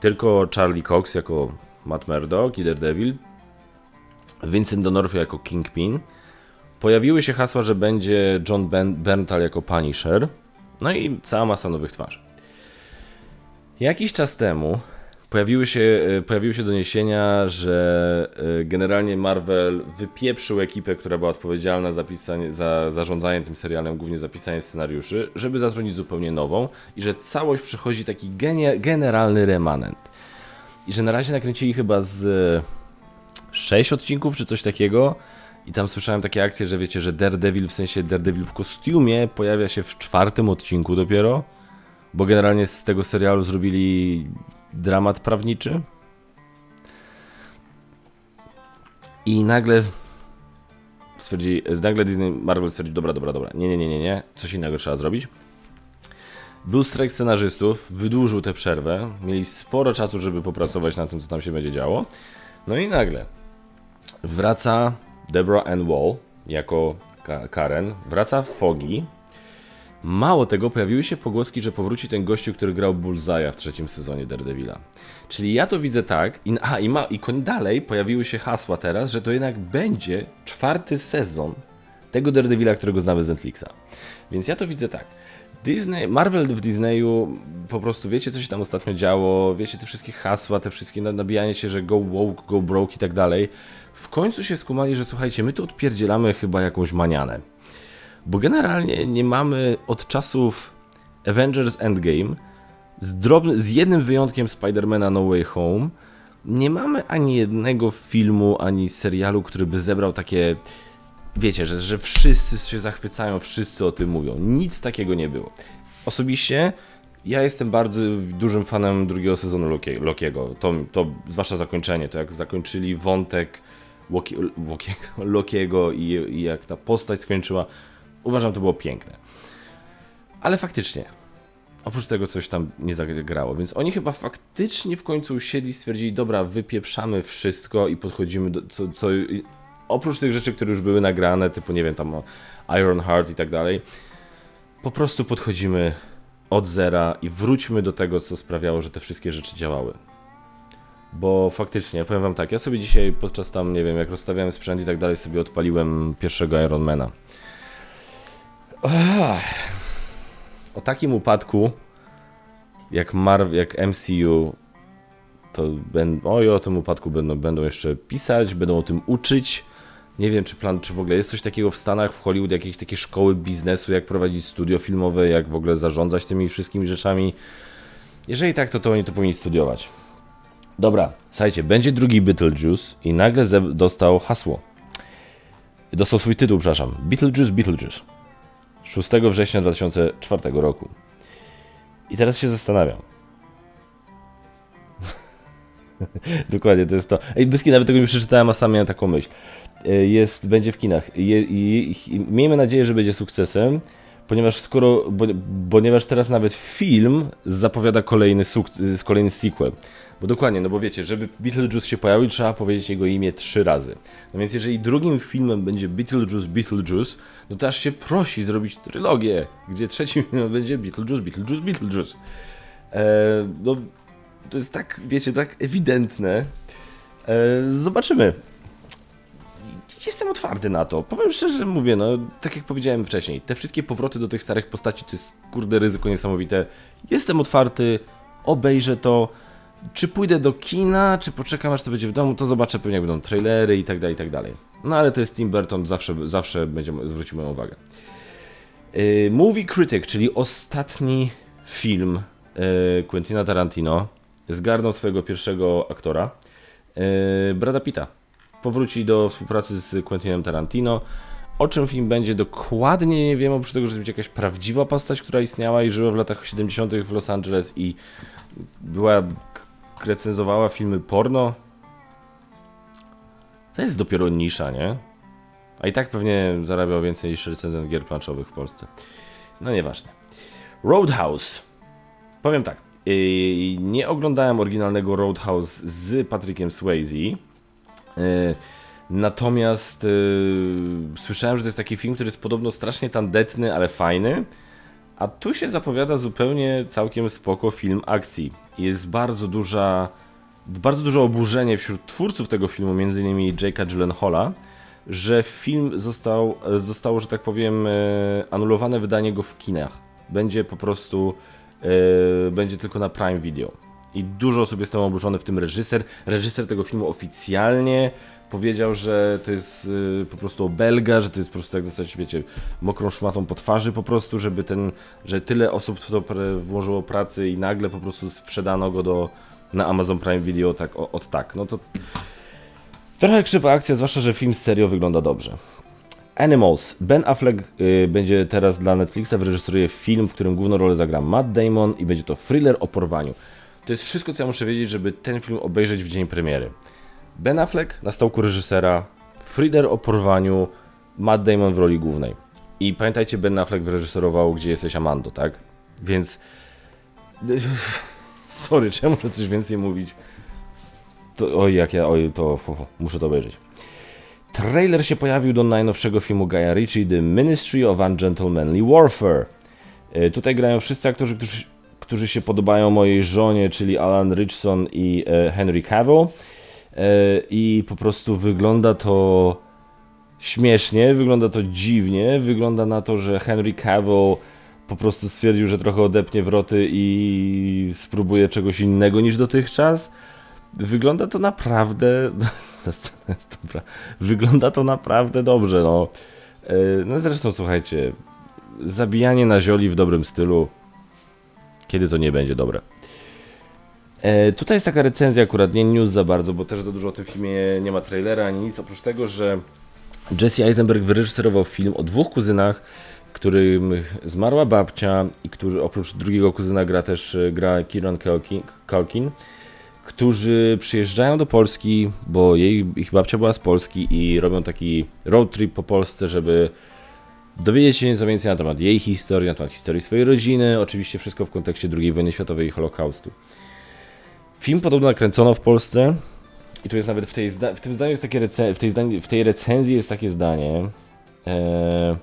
tylko Charlie Cox jako Matt Murdock i Daredevil, Vincent D'Onofrio jako Kingpin. Pojawiły się hasła, że będzie John ben Berntal jako Punisher. No i cała masa nowych twarzy. Jakiś czas temu pojawiły się, e, pojawiły się doniesienia, że e, generalnie Marvel wypieprzył ekipę, która była odpowiedzialna za, pisanie, za zarządzanie tym serialem, głównie za pisanie scenariuszy, żeby zatrudnić zupełnie nową i że całość przychodzi taki generalny remanent. I że na razie nakręcili chyba z 6 odcinków czy coś takiego. I tam słyszałem takie akcje, że wiecie, że Daredevil, w sensie Daredevil w kostiumie pojawia się w czwartym odcinku dopiero, bo generalnie z tego serialu zrobili dramat prawniczy. I nagle stwierdzi, nagle Disney, Marvel stwierdził, dobra, dobra, dobra, nie, nie, nie, nie, nie, coś innego trzeba zrobić. Był strajk scenarzystów, wydłużył tę przerwę, mieli sporo czasu, żeby popracować nad tym, co tam się będzie działo. No i nagle Wraca Deborah Ann Wall jako Karen, wraca Foggy. Mało tego, pojawiły się pogłoski, że powróci ten gościu, który grał Bullseye'a w trzecim sezonie Daredevila. Czyli ja to widzę tak, i, a, i, ma, i dalej pojawiły się hasła teraz, że to jednak będzie czwarty sezon tego Daredevila, którego znamy z Netflixa. Więc ja to widzę tak. Disney, Marvel w Disneyu, po prostu wiecie, co się tam ostatnio działo, wiecie, te wszystkie hasła, te wszystkie nabijanie się, że go woke, go broke i tak dalej. W końcu się skumali, że słuchajcie, my tu odpierdzielamy chyba jakąś manianę. Bo generalnie nie mamy od czasów Avengers Endgame, z, drobny, z jednym wyjątkiem Spidermana No Way Home, nie mamy ani jednego filmu, ani serialu, który by zebrał takie wiecie, że, że wszyscy się zachwycają, wszyscy o tym mówią. Nic takiego nie było. Osobiście ja jestem bardzo dużym fanem drugiego sezonu Loki, Lokiego. To, to zwłaszcza zakończenie, to jak zakończyli wątek Loki, Lokiego i, i jak ta postać skończyła, uważam to było piękne. Ale faktycznie, oprócz tego coś tam nie zagrało, więc oni chyba faktycznie w końcu usiedli, stwierdzili, dobra, wypieprzamy wszystko i podchodzimy do, co, co oprócz tych rzeczy, które już były nagrane, typu nie wiem, tam Iron Heart i tak dalej, po prostu podchodzimy od zera i wróćmy do tego, co sprawiało, że te wszystkie rzeczy działały. Bo faktycznie, powiem wam tak, ja sobie dzisiaj podczas tam, nie wiem, jak rozstawiałem sprzęt i tak dalej, sobie odpaliłem pierwszego Ironmana. O takim upadku, jak, jak MCU, to ben, oj, o tym upadku będą, będą jeszcze pisać, będą o tym uczyć. Nie wiem, czy plan, czy w ogóle jest coś takiego w Stanach, w Hollywood, jakieś takie szkoły biznesu, jak prowadzić studio filmowe, jak w ogóle zarządzać tymi wszystkimi rzeczami. Jeżeli tak, to to oni to powinni studiować. Dobra, słuchajcie, będzie drugi Beetlejuice i nagle dostał hasło. Dostał swój tytuł, przepraszam. Beetlejuice, Beetlejuice. 6 września 2004 roku. I teraz się zastanawiam. Dokładnie, to jest to. Ej, Byski, nawet tego nie przeczytałem, a sam miałem taką myśl. E, jest, będzie w kinach. I, i miejmy nadzieję, że będzie sukcesem, ponieważ skoro, bo, ponieważ teraz nawet film zapowiada kolejny, sukces, kolejny sequel. Bo dokładnie, no bo wiecie, żeby Beetlejuice się pojawił, trzeba powiedzieć jego imię trzy razy. No więc jeżeli drugim filmem będzie Beetlejuice, Beetlejuice, no to aż się prosi zrobić trylogię, gdzie trzecim filmem będzie Beetlejuice, Beetlejuice, Beetlejuice. Eee, no, to jest tak, wiecie, tak ewidentne. Eee, zobaczymy jestem otwarty na to. Powiem szczerze, mówię, no, tak jak powiedziałem wcześniej, te wszystkie powroty do tych starych postaci to jest kurde ryzyko niesamowite. Jestem otwarty, obejrzę to. Czy pójdę do kina, czy poczekam aż to będzie w domu, to zobaczę pewnie jak będą trailery i tak dalej, i tak dalej. No ale to jest Tim Burton, zawsze, zawsze będzie zwrócił moją uwagę. Yy, Movie Critic, czyli ostatni film yy, Quentina Tarantino, zgarnął swojego pierwszego aktora, yy, Brada Pitta powróci do współpracy z Quentinem Tarantino. O czym film będzie dokładnie nie wiem, oprócz tego, że będzie jakaś prawdziwa postać, która istniała i żyła w latach 70. w Los Angeles i była recenzowała filmy porno. To jest dopiero nisza, nie? A i tak pewnie zarabiał więcej niż recenzent gier planszowych w Polsce. No nieważne. Roadhouse. Powiem tak. Yy, nie oglądałem oryginalnego Roadhouse z Patrickiem Swayze E, natomiast yy, słyszałem, że to jest taki film, który jest podobno strasznie tandetny, ale fajny. A tu się zapowiada zupełnie całkiem spoko film akcji. Jest bardzo duża, bardzo duże oburzenie wśród twórców tego filmu, innymi Jake'a Gyllenhaala, że film został, zostało, że tak powiem, anulowane wydanie go w kinach. Będzie po prostu, będzie tylko na Prime Video. I dużo osób jest tym oburzony, w tym reżyser. Reżyser tego filmu oficjalnie powiedział, że to jest y, po prostu obelga, że to jest po prostu jak dostać, wiecie, mokrą szmatą po twarzy po prostu, żeby ten, że tyle osób w to włożyło pracy i nagle po prostu sprzedano go do, na Amazon Prime Video tak o, od tak. No to trochę krzywa akcja, zwłaszcza, że film serio wygląda dobrze. Animals. Ben Affleck y, będzie teraz dla Netflixa wyreżyseruje film, w którym główną rolę zagra Matt Damon i będzie to thriller o porwaniu. To jest wszystko, co ja muszę wiedzieć, żeby ten film obejrzeć w dzień premiery. Ben Affleck na stołku reżysera, Frieder o porwaniu, Matt Damon w roli głównej. I pamiętajcie, Ben Affleck wyreżyserował Gdzie jesteś Amando, tak? Więc... Sorry, ja muszę coś więcej mówić? To, oj, jak ja, oj, to muszę to obejrzeć. Trailer się pojawił do najnowszego filmu Guya Ritchie, The Ministry of Ungentlemanly Warfare. E, tutaj grają wszyscy aktorzy, którzy którzy się podobają mojej żonie, czyli Alan Richson i e, Henry Cavill. E, I po prostu wygląda to śmiesznie, wygląda to dziwnie, wygląda na to, że Henry Cavill po prostu stwierdził, że trochę odepnie wroty i spróbuje czegoś innego niż dotychczas. Wygląda to naprawdę. Dobra. Wygląda to naprawdę dobrze. No. E, no zresztą słuchajcie, zabijanie na zioli w dobrym stylu kiedy to nie będzie dobre. E, tutaj jest taka recenzja akurat, nie news za bardzo, bo też za dużo o tym filmie nie ma trailera ani nic, oprócz tego, że Jesse Eisenberg wyreżyserował film o dwóch kuzynach, którym zmarła babcia i który oprócz drugiego kuzyna gra też gra Kieran Culkin, którzy przyjeżdżają do Polski, bo jej, ich babcia była z Polski i robią taki road trip po Polsce, żeby dowiedzieć się nieco więcej na temat jej historii, na temat historii swojej rodziny, oczywiście wszystko w kontekście II wojny światowej i Holokaustu. Film podobno nakręcono w Polsce i tu jest nawet w, tej w tym zdaniu jest takie w, tej w tej recenzji jest takie zdanie. Eee,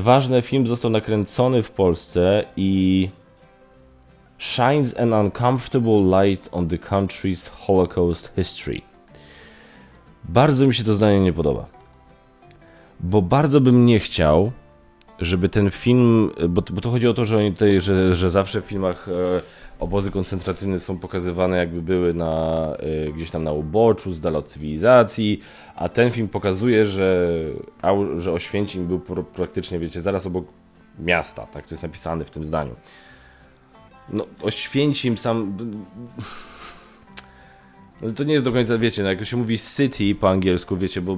ważny film został nakręcony w Polsce i shines an uncomfortable light on the country's Holocaust history. Bardzo mi się to zdanie nie podoba. Bo bardzo bym nie chciał, żeby ten film, bo, bo to chodzi o to, że oni tutaj, że, że zawsze w filmach e, obozy koncentracyjne są pokazywane jakby były na, y, gdzieś tam na uboczu, z dala od cywilizacji, a ten film pokazuje, że, że Oświęcim był praktycznie, wiecie, zaraz obok miasta, tak to jest napisane w tym zdaniu. No, Oświęcim sam... No, to nie jest do końca, wiecie, no, jak się mówi city po angielsku, wiecie, bo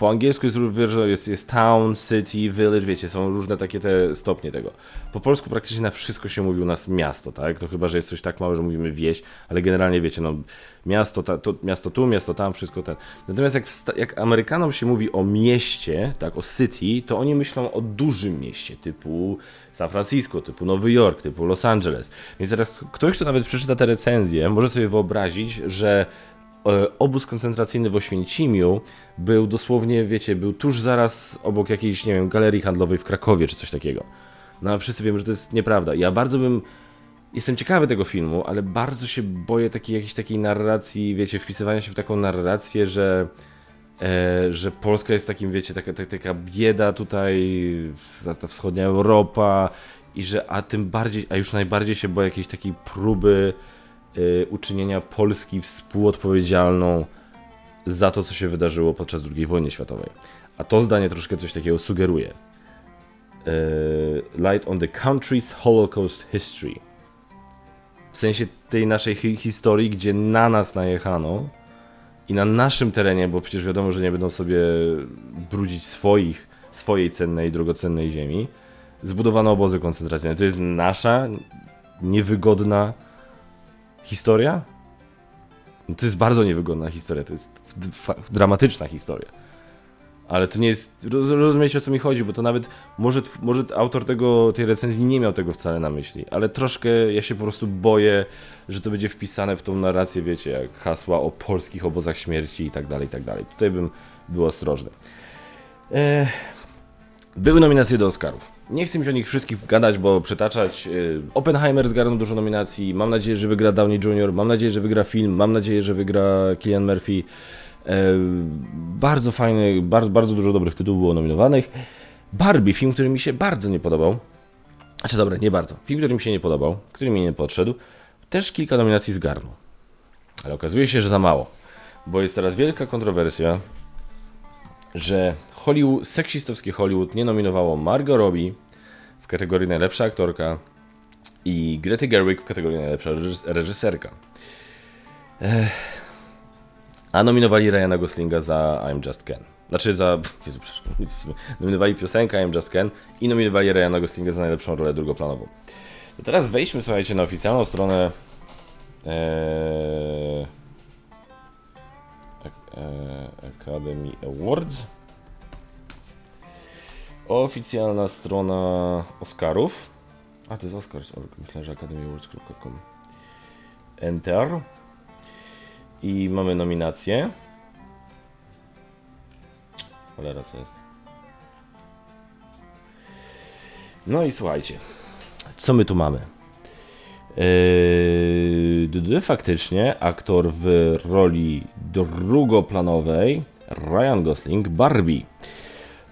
po angielsku jest, jest, jest town, city, village, wiecie, są różne takie te stopnie tego. Po polsku praktycznie na wszystko się mówi u nas miasto, tak? No chyba, że jest coś tak małe, że mówimy wieś, ale generalnie wiecie, no miasto, ta, to, miasto tu, miasto tam, wszystko ten. Natomiast jak, jak Amerykanom się mówi o mieście, tak, o city, to oni myślą o dużym mieście, typu San Francisco, typu Nowy Jork, typu Los Angeles. Więc teraz ktoś, kto nawet przeczyta te recenzje, może sobie wyobrazić, że obóz koncentracyjny w Oświęcimiu był dosłownie, wiecie, był tuż zaraz obok jakiejś, nie wiem, galerii handlowej w Krakowie czy coś takiego. No a wszyscy wiemy, że to jest nieprawda. Ja bardzo bym. Jestem ciekawy tego filmu, ale bardzo się boję takiej jakiejś takiej narracji, wiecie, wpisywania się w taką narrację, że. E, że Polska jest takim, wiecie, taka, taka, taka bieda tutaj, ta wschodnia Europa i że, a tym bardziej, a już najbardziej się boję jakiejś takiej próby y, uczynienia Polski współodpowiedzialną za to, co się wydarzyło podczas II wojny światowej. A to zdanie troszkę coś takiego sugeruje. Y, light on the country's Holocaust history. W sensie tej naszej hi historii, gdzie na nas najechano i na naszym terenie, bo przecież wiadomo, że nie będą sobie brudzić swoich, swojej cennej, drogocennej ziemi, zbudowano obozy koncentracyjne. To jest nasza niewygodna historia? No to jest bardzo niewygodna historia, to jest dramatyczna historia. Ale to nie jest. Rozumiecie o co mi chodzi, bo to nawet. Może, może autor tego, tej recenzji nie miał tego wcale na myśli, ale troszkę ja się po prostu boję, że to będzie wpisane w tą narrację, wiecie, jak hasła o polskich obozach śmierci i tak dalej, i tak dalej. Tutaj bym był ostrożny. Eee, były nominacje do Oscarów. Nie chcę mi o nich wszystkich gadać, bo przytaczać. Y, Oppenheimer zgarnął dużo nominacji. Mam nadzieję, że wygra Downey Jr., mam nadzieję, że wygra film, mam nadzieję, że wygra Killian Murphy. E, bardzo fajny, bardzo, bardzo dużo dobrych tytułów było nominowanych. Barbie, film, który mi się bardzo nie podobał. Znaczy, dobra, nie bardzo. Film, który mi się nie podobał, który mi nie podszedł, też kilka nominacji zgarnął. Ale okazuje się, że za mało. Bo jest teraz wielka kontrowersja, że Hollywood, seksistowskie Hollywood nie nominowało Margot Robbie w kategorii najlepsza aktorka i Greta Gerwig w kategorii najlepsza reżyserka. Ech. A nominowali Ryana Goslinga za I'm Just Ken. Znaczy za... Jezu, nominowali piosenkę I'm Just Ken i nominowali Ryana Goslinga za najlepszą rolę drugoplanową. Teraz wejdźmy, słuchajcie, na oficjalną stronę ee, Academy Awards. Oficjalna strona Oscarów. A to jest Oscars.org. Myślę, że academyawards.com. Enter. I mamy nominację. Cholera, co jest? No i słuchajcie. Co my tu mamy? Yy, faktycznie aktor w roli drugoplanowej Ryan Gosling Barbie.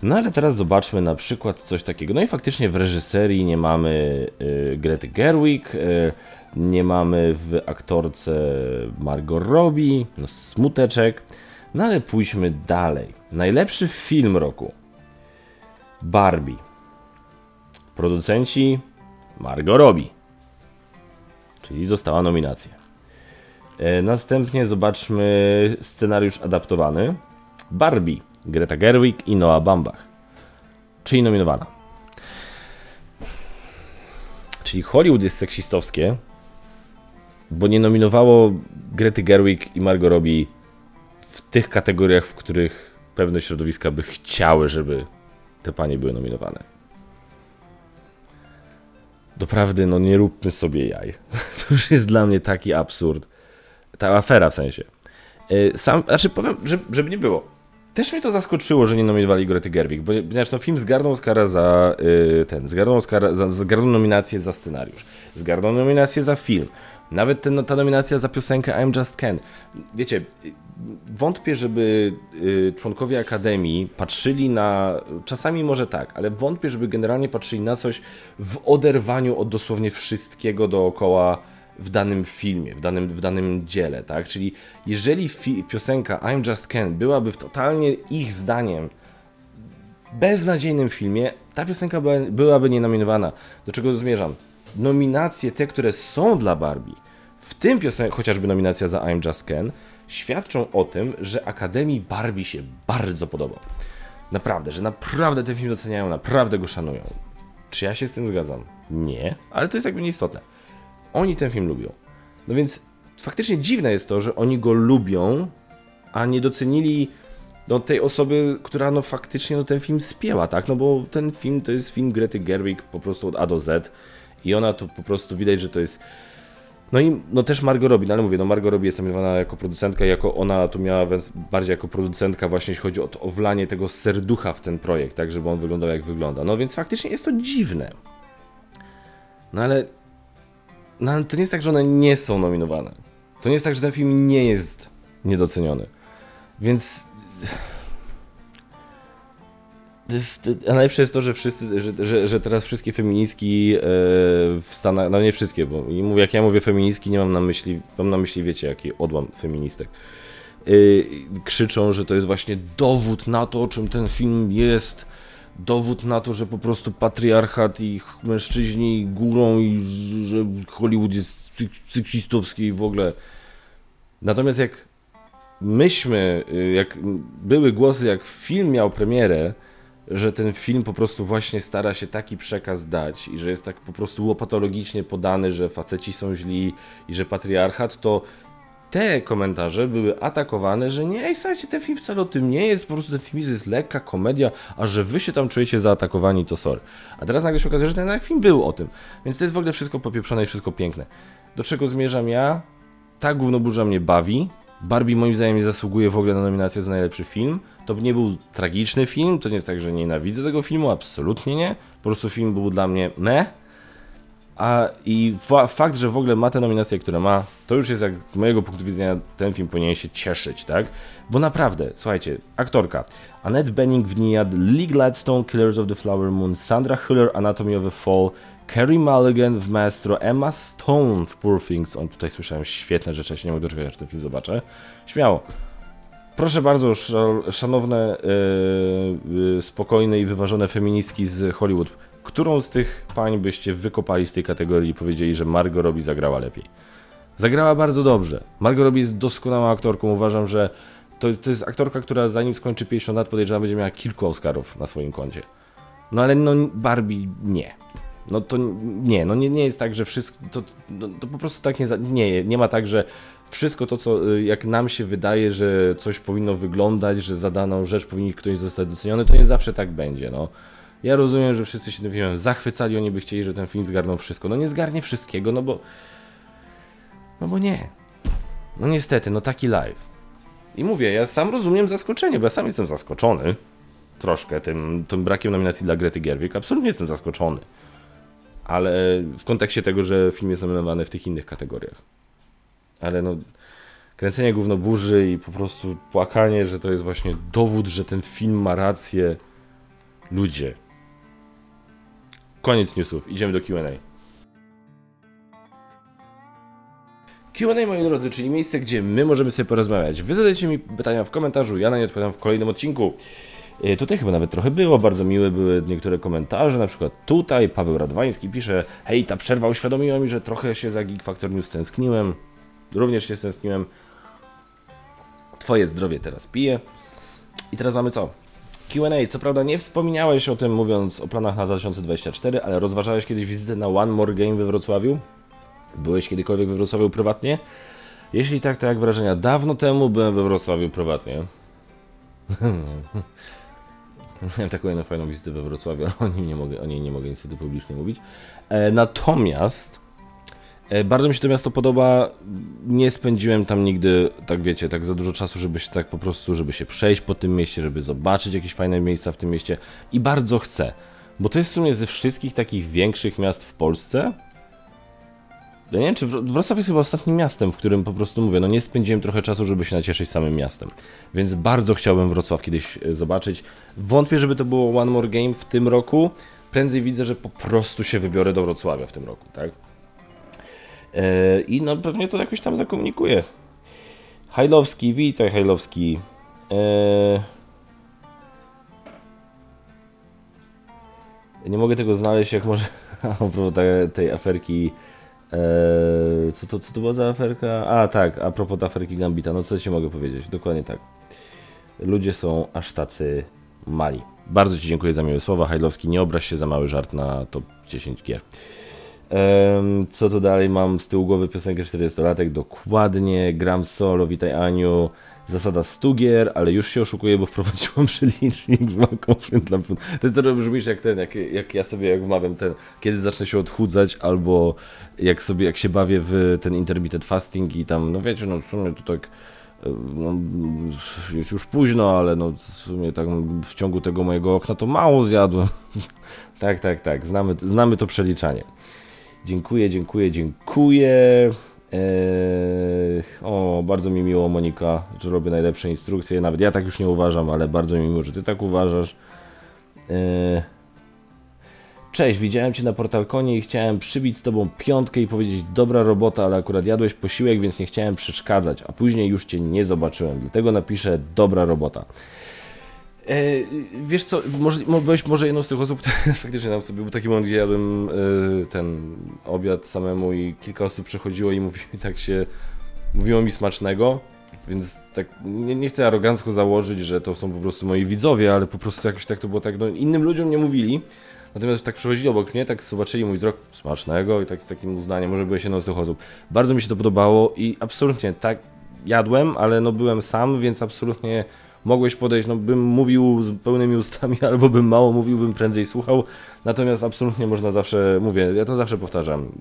No ale teraz zobaczmy na przykład coś takiego. No i faktycznie w reżyserii nie mamy y, Grety Gerwig, y, nie mamy w aktorce Margot Robbie, no smuteczek. No ale pójdźmy dalej. Najlepszy film roku. Barbie. Producenci Margot Robbie. Czyli dostała nominację. E, następnie zobaczmy scenariusz adaptowany. Barbie, Greta Gerwig i Noah Bambach. Czyli nominowana. Czyli Hollywood jest seksistowskie, bo nie nominowało Grety Gerwig i Margot Robbie w tych kategoriach, w których pewne środowiska by chciały, żeby te panie były nominowane. Doprawdy, no nie róbmy sobie jaj. To już jest dla mnie taki absurd. Ta afera w sensie. Y, sam, znaczy powiem, żeby, żeby nie było. Też mnie to zaskoczyło, że nie nominowali Grety Gerwig, bo ponieważ no, film zgarnął Oscara za yy, ten, zgarnął, Oscara, za, zgarnął nominację za scenariusz, zgarnął nominację za film, nawet ten, ta nominacja za piosenkę I'm Just Ken. Wiecie, wątpię, żeby y, członkowie Akademii patrzyli na. Czasami może tak, ale wątpię, żeby generalnie patrzyli na coś w oderwaniu od dosłownie wszystkiego dookoła w danym filmie, w danym, w danym dziele, tak? Czyli jeżeli piosenka I'm Just Ken byłaby w totalnie ich zdaniem beznadziejnym filmie, ta piosenka byłaby nie nominowana. Do czego zmierzam? Nominacje, te, które są dla Barbie, w tym piosenka, chociażby nominacja za I'm Just Ken, świadczą o tym, że Akademii Barbie się bardzo podoba. Naprawdę, że naprawdę ten film doceniają, naprawdę go szanują. Czy ja się z tym zgadzam? Nie, ale to jest jakby nieistotne. Oni ten film lubią. No więc faktycznie dziwne jest to, że oni go lubią, a nie docenili no, tej osoby, która no faktycznie no, ten film spięła, tak? No bo ten film to jest film Grety Gerwig po prostu od A do Z i ona tu po prostu widać, że to jest no i no też Margot Robbie, no ale mówię, no Margot Robbie jest nominowana jako producentka, jako ona tu miała bardziej jako producentka właśnie jeśli chodzi o to, o wlanie tego serducha w ten projekt, tak, żeby on wyglądał jak wygląda. No więc faktycznie jest to dziwne. No ale, no ale to nie jest tak, że one nie są nominowane. To nie jest tak, że ten film nie jest niedoceniony. Więc a najlepsze jest to, że, wszyscy, że, że, że teraz wszystkie feministki e, w Stanach, no nie wszystkie, bo jak ja mówię feministki, nie mam na myśli, mam na myśli, wiecie, jaki odłam feministek, e, krzyczą, że to jest właśnie dowód na to, czym ten film jest, dowód na to, że po prostu patriarchat i mężczyźni górą i że Hollywood jest seksistowski i w ogóle. Natomiast jak myśmy, y, jak były głosy, jak film miał premierę, że ten film po prostu właśnie stara się taki przekaz dać i że jest tak po prostu łopatologicznie podany, że faceci są źli i że patriarchat, to te komentarze były atakowane, że nie, słuchajcie, ten film wcale o tym nie jest, po prostu ten film jest lekka komedia, a że wy się tam czujecie zaatakowani, to sorry. A teraz nagle się okazuje, że ten film był o tym. Więc to jest w ogóle wszystko popieprzone i wszystko piękne. Do czego zmierzam ja? Ta gównoburza mnie bawi. Barbie moim zdaniem nie zasługuje w ogóle na nominację za najlepszy film. To nie był tragiczny film, to nie jest tak, że nienawidzę tego filmu, absolutnie nie. Po prostu film był dla mnie meh. A i fa fakt, że w ogóle ma te nominacje, które ma, to już jest jak z mojego punktu widzenia ten film powinien się cieszyć, tak? Bo naprawdę, słuchajcie, aktorka Annette Bening w Niad, Lee Gladstone, Killers of the Flower Moon, Sandra Hüller, Anatomy of a Fall, Carrie Mulligan w Maestro, Emma Stone w Poor Things. On tutaj słyszałem świetne rzeczy, ja się nie mogę doczekać, aż ten film zobaczę. Śmiało. Proszę bardzo, szanowne, yy, spokojne i wyważone feministki z Hollywood. Którą z tych pań byście wykopali z tej kategorii i powiedzieli, że Margot Robbie zagrała lepiej? Zagrała bardzo dobrze. Margot Robbie jest doskonałą aktorką. Uważam, że to, to jest aktorka, która zanim skończy 50 lat, podejrzewam, będzie miała kilku Oscarów na swoim koncie. No ale no Barbie nie. No to nie, no nie, nie jest tak, że wszystko, to, no, to po prostu tak nie, nie, nie ma tak, że wszystko to, co y, jak nam się wydaje, że coś powinno wyglądać, że za daną rzecz powinien ktoś zostać doceniony, to nie zawsze tak będzie, no. Ja rozumiem, że wszyscy się tym filmem zachwycali, oni by chcieli, że ten film zgarnął wszystko. No nie zgarnie wszystkiego, no bo... No bo nie. No niestety, no taki live. I mówię, ja sam rozumiem zaskoczenie, bo ja sam jestem zaskoczony troszkę tym, tym brakiem nominacji dla Grety Gerwig. Absolutnie jestem zaskoczony. Ale w kontekście tego, że film jest nominowany w tych innych kategoriach. Ale no, kręcenie gówno burzy i po prostu płakanie, że to jest właśnie dowód, że ten film ma rację. Ludzie. Koniec newsów, idziemy do QA. Q&A, moi drodzy, czyli miejsce, gdzie my możemy sobie porozmawiać. Wy zadajcie mi pytania w komentarzu, ja na nie odpowiadam w kolejnym odcinku. E, tutaj chyba nawet trochę było, bardzo miłe były niektóre komentarze, na przykład tutaj Paweł Radwański pisze Hej, ta przerwa uświadomiła mi, że trochę się za Geek Factor News Również się stęskniłem. Twoje zdrowie teraz piję. I teraz mamy co? Q&A. Co prawda nie wspominałeś o tym mówiąc o planach na 2024, ale rozważałeś kiedyś wizytę na One More Game we Wrocławiu? Byłeś kiedykolwiek we Wrocławiu prywatnie? Jeśli tak, to jak wrażenia? Dawno temu byłem we Wrocławiu prywatnie. Miałem taką jedną fajną wizytę we Wrocławiu, ale o niej nie mogę, o niej nie mogę niestety publicznie mówić. E, natomiast bardzo mi się to miasto podoba. Nie spędziłem tam nigdy, tak wiecie, tak za dużo czasu, żeby się tak po prostu, żeby się przejść po tym mieście, żeby zobaczyć jakieś fajne miejsca w tym mieście i bardzo chcę. Bo to jest w sumie ze wszystkich takich większych miast w Polsce, ja nie wiem, czy Wrocław jest chyba ostatnim miastem, w którym po prostu mówię, no nie spędziłem trochę czasu, żeby się nacieszyć samym miastem. Więc bardzo chciałbym Wrocław kiedyś e, zobaczyć. Wątpię, żeby to było One More Game w tym roku. Prędzej widzę, że po prostu się wybiorę do Wrocławia w tym roku, tak? Eee, I no pewnie to jakoś tam zakomunikuję. Hajlowski, witaj Hajlowski. Eee... Nie mogę tego znaleźć, jak może a tej aferki Eee, co, to, co to była za aferka? A tak, a propos aferki Gambita, no co ci mogę powiedzieć? Dokładnie tak. Ludzie są aż tacy mali. Bardzo Ci dziękuję za miłe słowa. Hajlowski, nie obraź się za mały żart na top 10 gier. Co tu dalej mam z tyłu głowy piosenkę 40-latek? Dokładnie. Gram solo, witaj Aniu zasada 100 gier, ale już się oszukuję, bo wprowadziłam przelicznik w Macofin dla To jest to, brzmisz jak ten, jak, jak ja sobie jak wmawiam ten, kiedy zacznę się odchudzać, albo jak sobie, jak się bawię w ten intermittent fasting i tam, no wiecie, no w sumie to tak no, jest już późno, ale no w sumie tak w ciągu tego mojego okna to mało zjadłem. tak, tak, tak, znamy, znamy to przeliczanie. Dziękuję, dziękuję, dziękuję. Eee, o, bardzo mi miło, Monika, że robię najlepsze instrukcje. Nawet ja tak już nie uważam, ale bardzo mi miło, że ty tak uważasz. Eee, cześć, widziałem cię na portalkonie i chciałem przybić z tobą piątkę i powiedzieć dobra robota, ale akurat jadłeś posiłek, więc nie chciałem przeszkadzać, a później już cię nie zobaczyłem, dlatego napiszę dobra robota. E, wiesz co, może, byłeś może jedną z tych osób, faktycznie tam sobie był taki moment, gdzie jadłem e, ten obiad samemu i kilka osób przechodziło i mówiło tak się, mówiło mi smacznego, więc tak nie, nie, chcę arogancko założyć, że to są po prostu moi widzowie, ale po prostu jakoś tak to było tak, no innym ludziom nie mówili, natomiast tak przechodzili obok mnie, tak zobaczyli mój wzrok smacznego i tak z takim uznaniem, może byłeś jedną z tych osób. Bardzo mi się to podobało i absolutnie tak jadłem, ale no byłem sam, więc absolutnie mogłeś podejść, no bym mówił z pełnymi ustami, albo bym mało mówił, bym prędzej słuchał, natomiast absolutnie można zawsze, mówię, ja to zawsze powtarzam,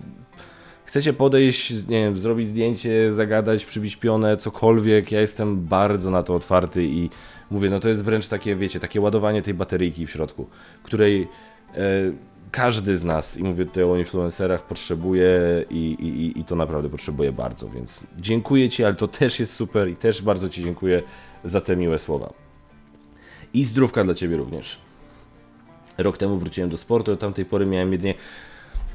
chcecie podejść, nie wiem, zrobić zdjęcie, zagadać, przybić pionę, cokolwiek, ja jestem bardzo na to otwarty i mówię, no to jest wręcz takie, wiecie, takie ładowanie tej bateryjki w środku, której e, każdy z nas, i mówię tutaj o influencerach, potrzebuje i, i, i to naprawdę potrzebuje bardzo, więc dziękuję Ci, ale to też jest super i też bardzo Ci dziękuję za te miłe słowa. I zdrówka dla Ciebie również. Rok temu wróciłem do sportu, od tamtej pory miałem jedynie...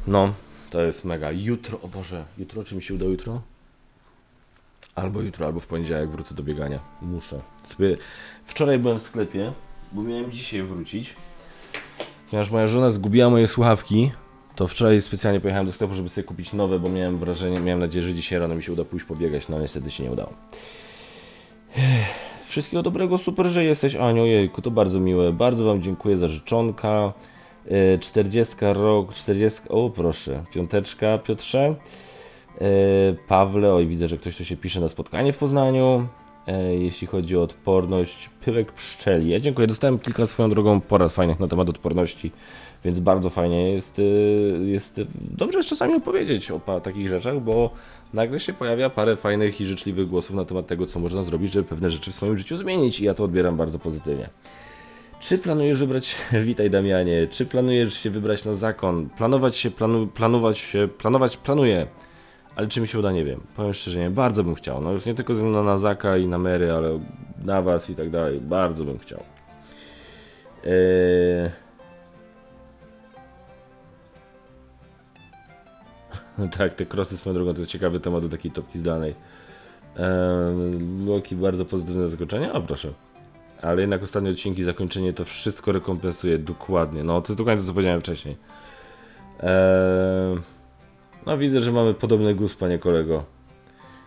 No, to jest mega. Jutro, o Boże, jutro, czy mi się uda jutro? Albo jutro, albo w poniedziałek wrócę do biegania. Muszę. Wczoraj byłem w sklepie, bo miałem dzisiaj wrócić. Ponieważ moja żona zgubiła moje słuchawki, to wczoraj specjalnie pojechałem do sklepu, żeby sobie kupić nowe, bo miałem wrażenie, miałem nadzieję, że dzisiaj rano mi się uda pójść pobiegać, no niestety się nie udało. Wszystkiego dobrego, super, że jesteś Aniu, jejku, to bardzo miłe, bardzo Wam dziękuję za życzonka. 40 e, rok, 40, o proszę, piąteczka Piotrze. E, Pawle, oj widzę, że ktoś tu się pisze na spotkanie w Poznaniu. E, jeśli chodzi o odporność, pyłek pszczeli. Ja dziękuję, dostałem kilka swoją drogą porad fajnych na temat odporności, więc bardzo fajnie jest, jest dobrze jest czasami opowiedzieć o takich rzeczach, bo nagle się pojawia parę fajnych i życzliwych głosów na temat tego, co można zrobić, żeby pewne rzeczy w swoim życiu zmienić i ja to odbieram bardzo pozytywnie. Czy planujesz wybrać, witaj Damianie, czy planujesz się wybrać na zakon? Planować się, planu, planować się, planować planuję, ale czy mi się uda, nie wiem. Powiem szczerze, nie, bardzo bym chciał. No już nie tylko na, na Zaka i na Mary, ale na was i tak dalej, bardzo bym chciał. Eee... tak, te krosy swoją drogą to jest ciekawy temat do takiej topki zdalnej. Ehm, Loki bardzo pozytywne zakończenie, o proszę. Ale jednak ostatnie odcinki, zakończenie to wszystko rekompensuje dokładnie. No, to jest dokładnie to, co powiedziałem wcześniej. Ehm, no, widzę, że mamy podobny gust, panie kolego.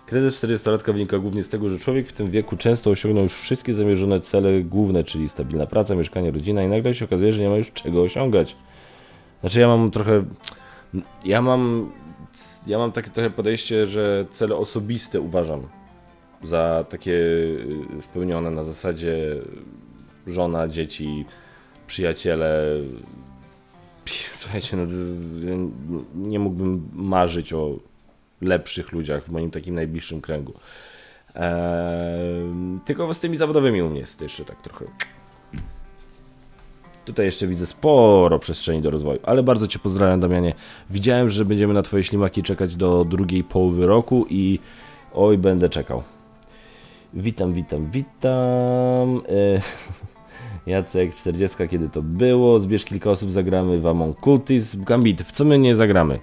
Kryzys 40-latka wynika głównie z tego, że człowiek w tym wieku często osiągnął już wszystkie zamierzone cele główne, czyli stabilna praca, mieszkanie, rodzina i nagle się okazuje, że nie ma już czego osiągać. Znaczy ja mam trochę... Ja mam... Ja mam takie trochę podejście, że cele osobiste uważam za takie y, spełnione na zasadzie żona, dzieci, przyjaciele. Słuchajcie, no, nie mógłbym marzyć o lepszych ludziach w moim takim najbliższym kręgu. Eee, tylko z tymi zawodowymi u mnie jest jeszcze tak trochę. Tutaj jeszcze widzę sporo przestrzeni do rozwoju, ale bardzo Cię pozdrawiam, Damianie. Widziałem, że będziemy na Twoje ślimaki czekać do drugiej połowy roku i oj, będę czekał. Witam, witam, witam. E, Jacek, 40, kiedy to było? Zbierz kilka osób, zagramy w Among Cultis. Gambit, w co my nie zagramy?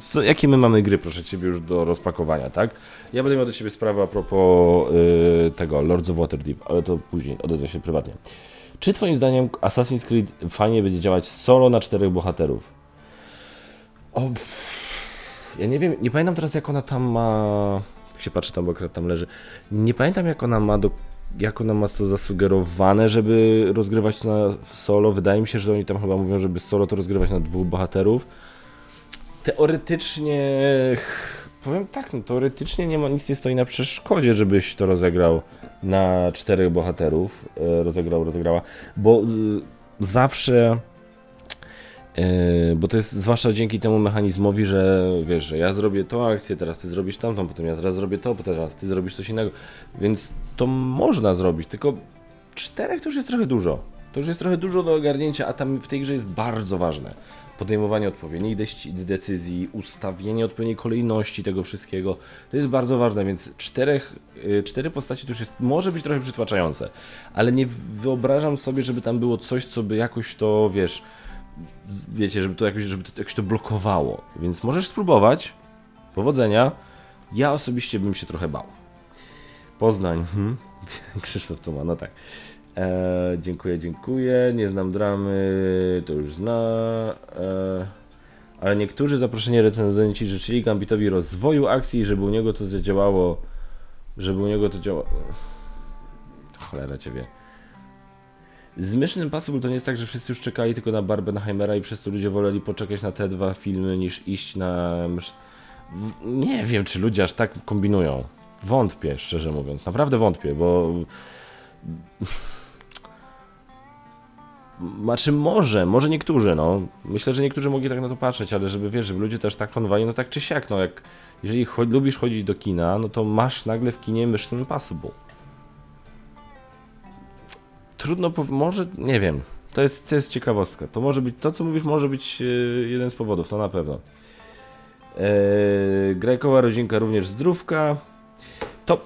Co, jakie my mamy gry, proszę Ciebie, już do rozpakowania, tak? Ja będę miał do Ciebie sprawę a propos yy, tego Lords of Waterdeep, ale to później, odezwę się prywatnie. Czy Twoim zdaniem Assassin's Creed fajnie będzie działać solo na czterech bohaterów? O, ja nie wiem, nie pamiętam teraz jak ona tam ma jak się patrzy tam, bo akurat tam leży. Nie pamiętam jak ona ma do, jak ona ma to zasugerowane, żeby rozgrywać na solo. Wydaje mi się, że oni tam chyba mówią, żeby solo to rozgrywać na dwóch bohaterów. Teoretycznie powiem tak, no teoretycznie nie ma nic nie stoi na przeszkodzie, żebyś to rozegrał na czterech bohaterów, e, rozegrał, rozegrała, bo zawsze Yy, bo to jest zwłaszcza dzięki temu mechanizmowi, że wiesz, że ja zrobię tą akcję, teraz ty zrobisz tamtą, potem ja teraz zrobię to, potem teraz ty zrobisz coś innego. Więc to można zrobić, tylko czterech to już jest trochę dużo. To już jest trochę dużo do ogarnięcia, a tam w tej grze jest bardzo ważne. Podejmowanie odpowiednich decyzji, ustawienie odpowiedniej kolejności tego wszystkiego. To jest bardzo ważne, więc czterech, yy, cztery postaci to już jest, może być trochę przytłaczające, ale nie wyobrażam sobie, żeby tam było coś, co by jakoś to, wiesz, wiecie, żeby to jakoś, żeby to jakoś to blokowało. Więc możesz spróbować. Powodzenia. Ja osobiście bym się trochę bał. Poznań. Hmm? Krzysztof co ma, no tak. E, dziękuję, dziękuję. Nie znam dramy, to już zna. E, ale niektórzy zaproszeni recenzenci życzyli Gambitowi rozwoju akcji, żeby u niego to zadziałało. Żeby u niego to działało. Cholera ciebie. Z Mission Impossible to nie jest tak, że wszyscy już czekali tylko na Barbenheimera i przez to ludzie woleli poczekać na te dwa filmy niż iść na... Nie wiem, czy ludzie aż tak kombinują. Wątpię, szczerze mówiąc. Naprawdę wątpię, bo... Znaczy może, może niektórzy, no. Myślę, że niektórzy mogli tak na to patrzeć, ale żeby, wiesz, żeby ludzie też tak planowali, no tak czy siak, no jak... Jeżeli lubisz chodzić do kina, no to masz nagle w kinie Mission Impossible trudno, może, nie wiem, to jest, to jest ciekawostka. To może być, to co mówisz może być e, jeden z powodów, to na pewno. Eee, Grajkowa rodzinka również zdrówka. Top.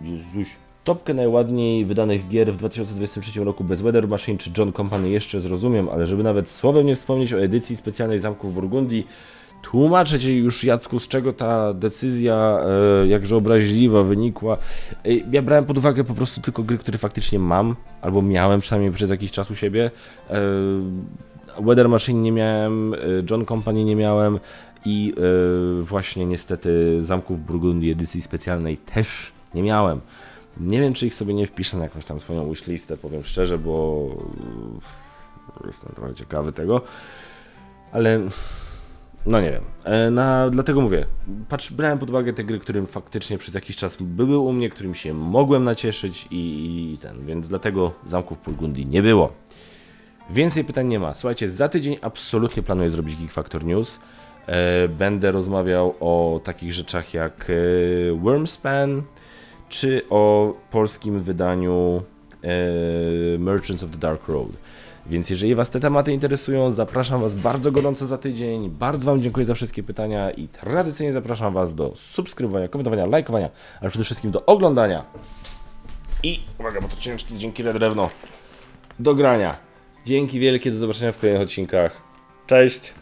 Jezuś. Topkę najładniej wydanych gier w 2023 roku bez Weather Machine czy John Company jeszcze zrozumiem, ale żeby nawet słowem nie wspomnieć o edycji specjalnej Zamków Burgundii, Tłumaczę Ci już, Jacku, z czego ta decyzja e, jakże obraźliwa wynikła. E, ja brałem pod uwagę po prostu tylko gry, które faktycznie mam, albo miałem przynajmniej przez jakiś czas u siebie. E, Weather Machine nie miałem, e, John Company nie miałem i e, właśnie niestety Zamków Burgundii edycji specjalnej też nie miałem. Nie wiem, czy ich sobie nie wpiszę na jakąś tam swoją wishlistę, powiem szczerze, bo jestem trochę ciekawy tego, ale no nie wiem. E, na, dlatego mówię, patrz, brałem pod uwagę te gry, którym faktycznie przez jakiś czas były u mnie, którym się mogłem nacieszyć i, i ten, więc dlatego Zamków Burgundii nie było. Więcej pytań nie ma. Słuchajcie, za tydzień absolutnie planuję zrobić Geek Factor News. E, będę rozmawiał o takich rzeczach jak e, Wormspan, czy o polskim wydaniu Merchants of the Dark Road. Więc jeżeli Was te tematy interesują, zapraszam Was bardzo gorąco za tydzień. Bardzo Wam dziękuję za wszystkie pytania i tradycyjnie zapraszam Was do subskrybowania, komentowania, lajkowania, ale przede wszystkim do oglądania. I uwaga, bo to ciężkie, dzięki drewno. Do grania. Dzięki wielkie, do zobaczenia w kolejnych odcinkach. Cześć!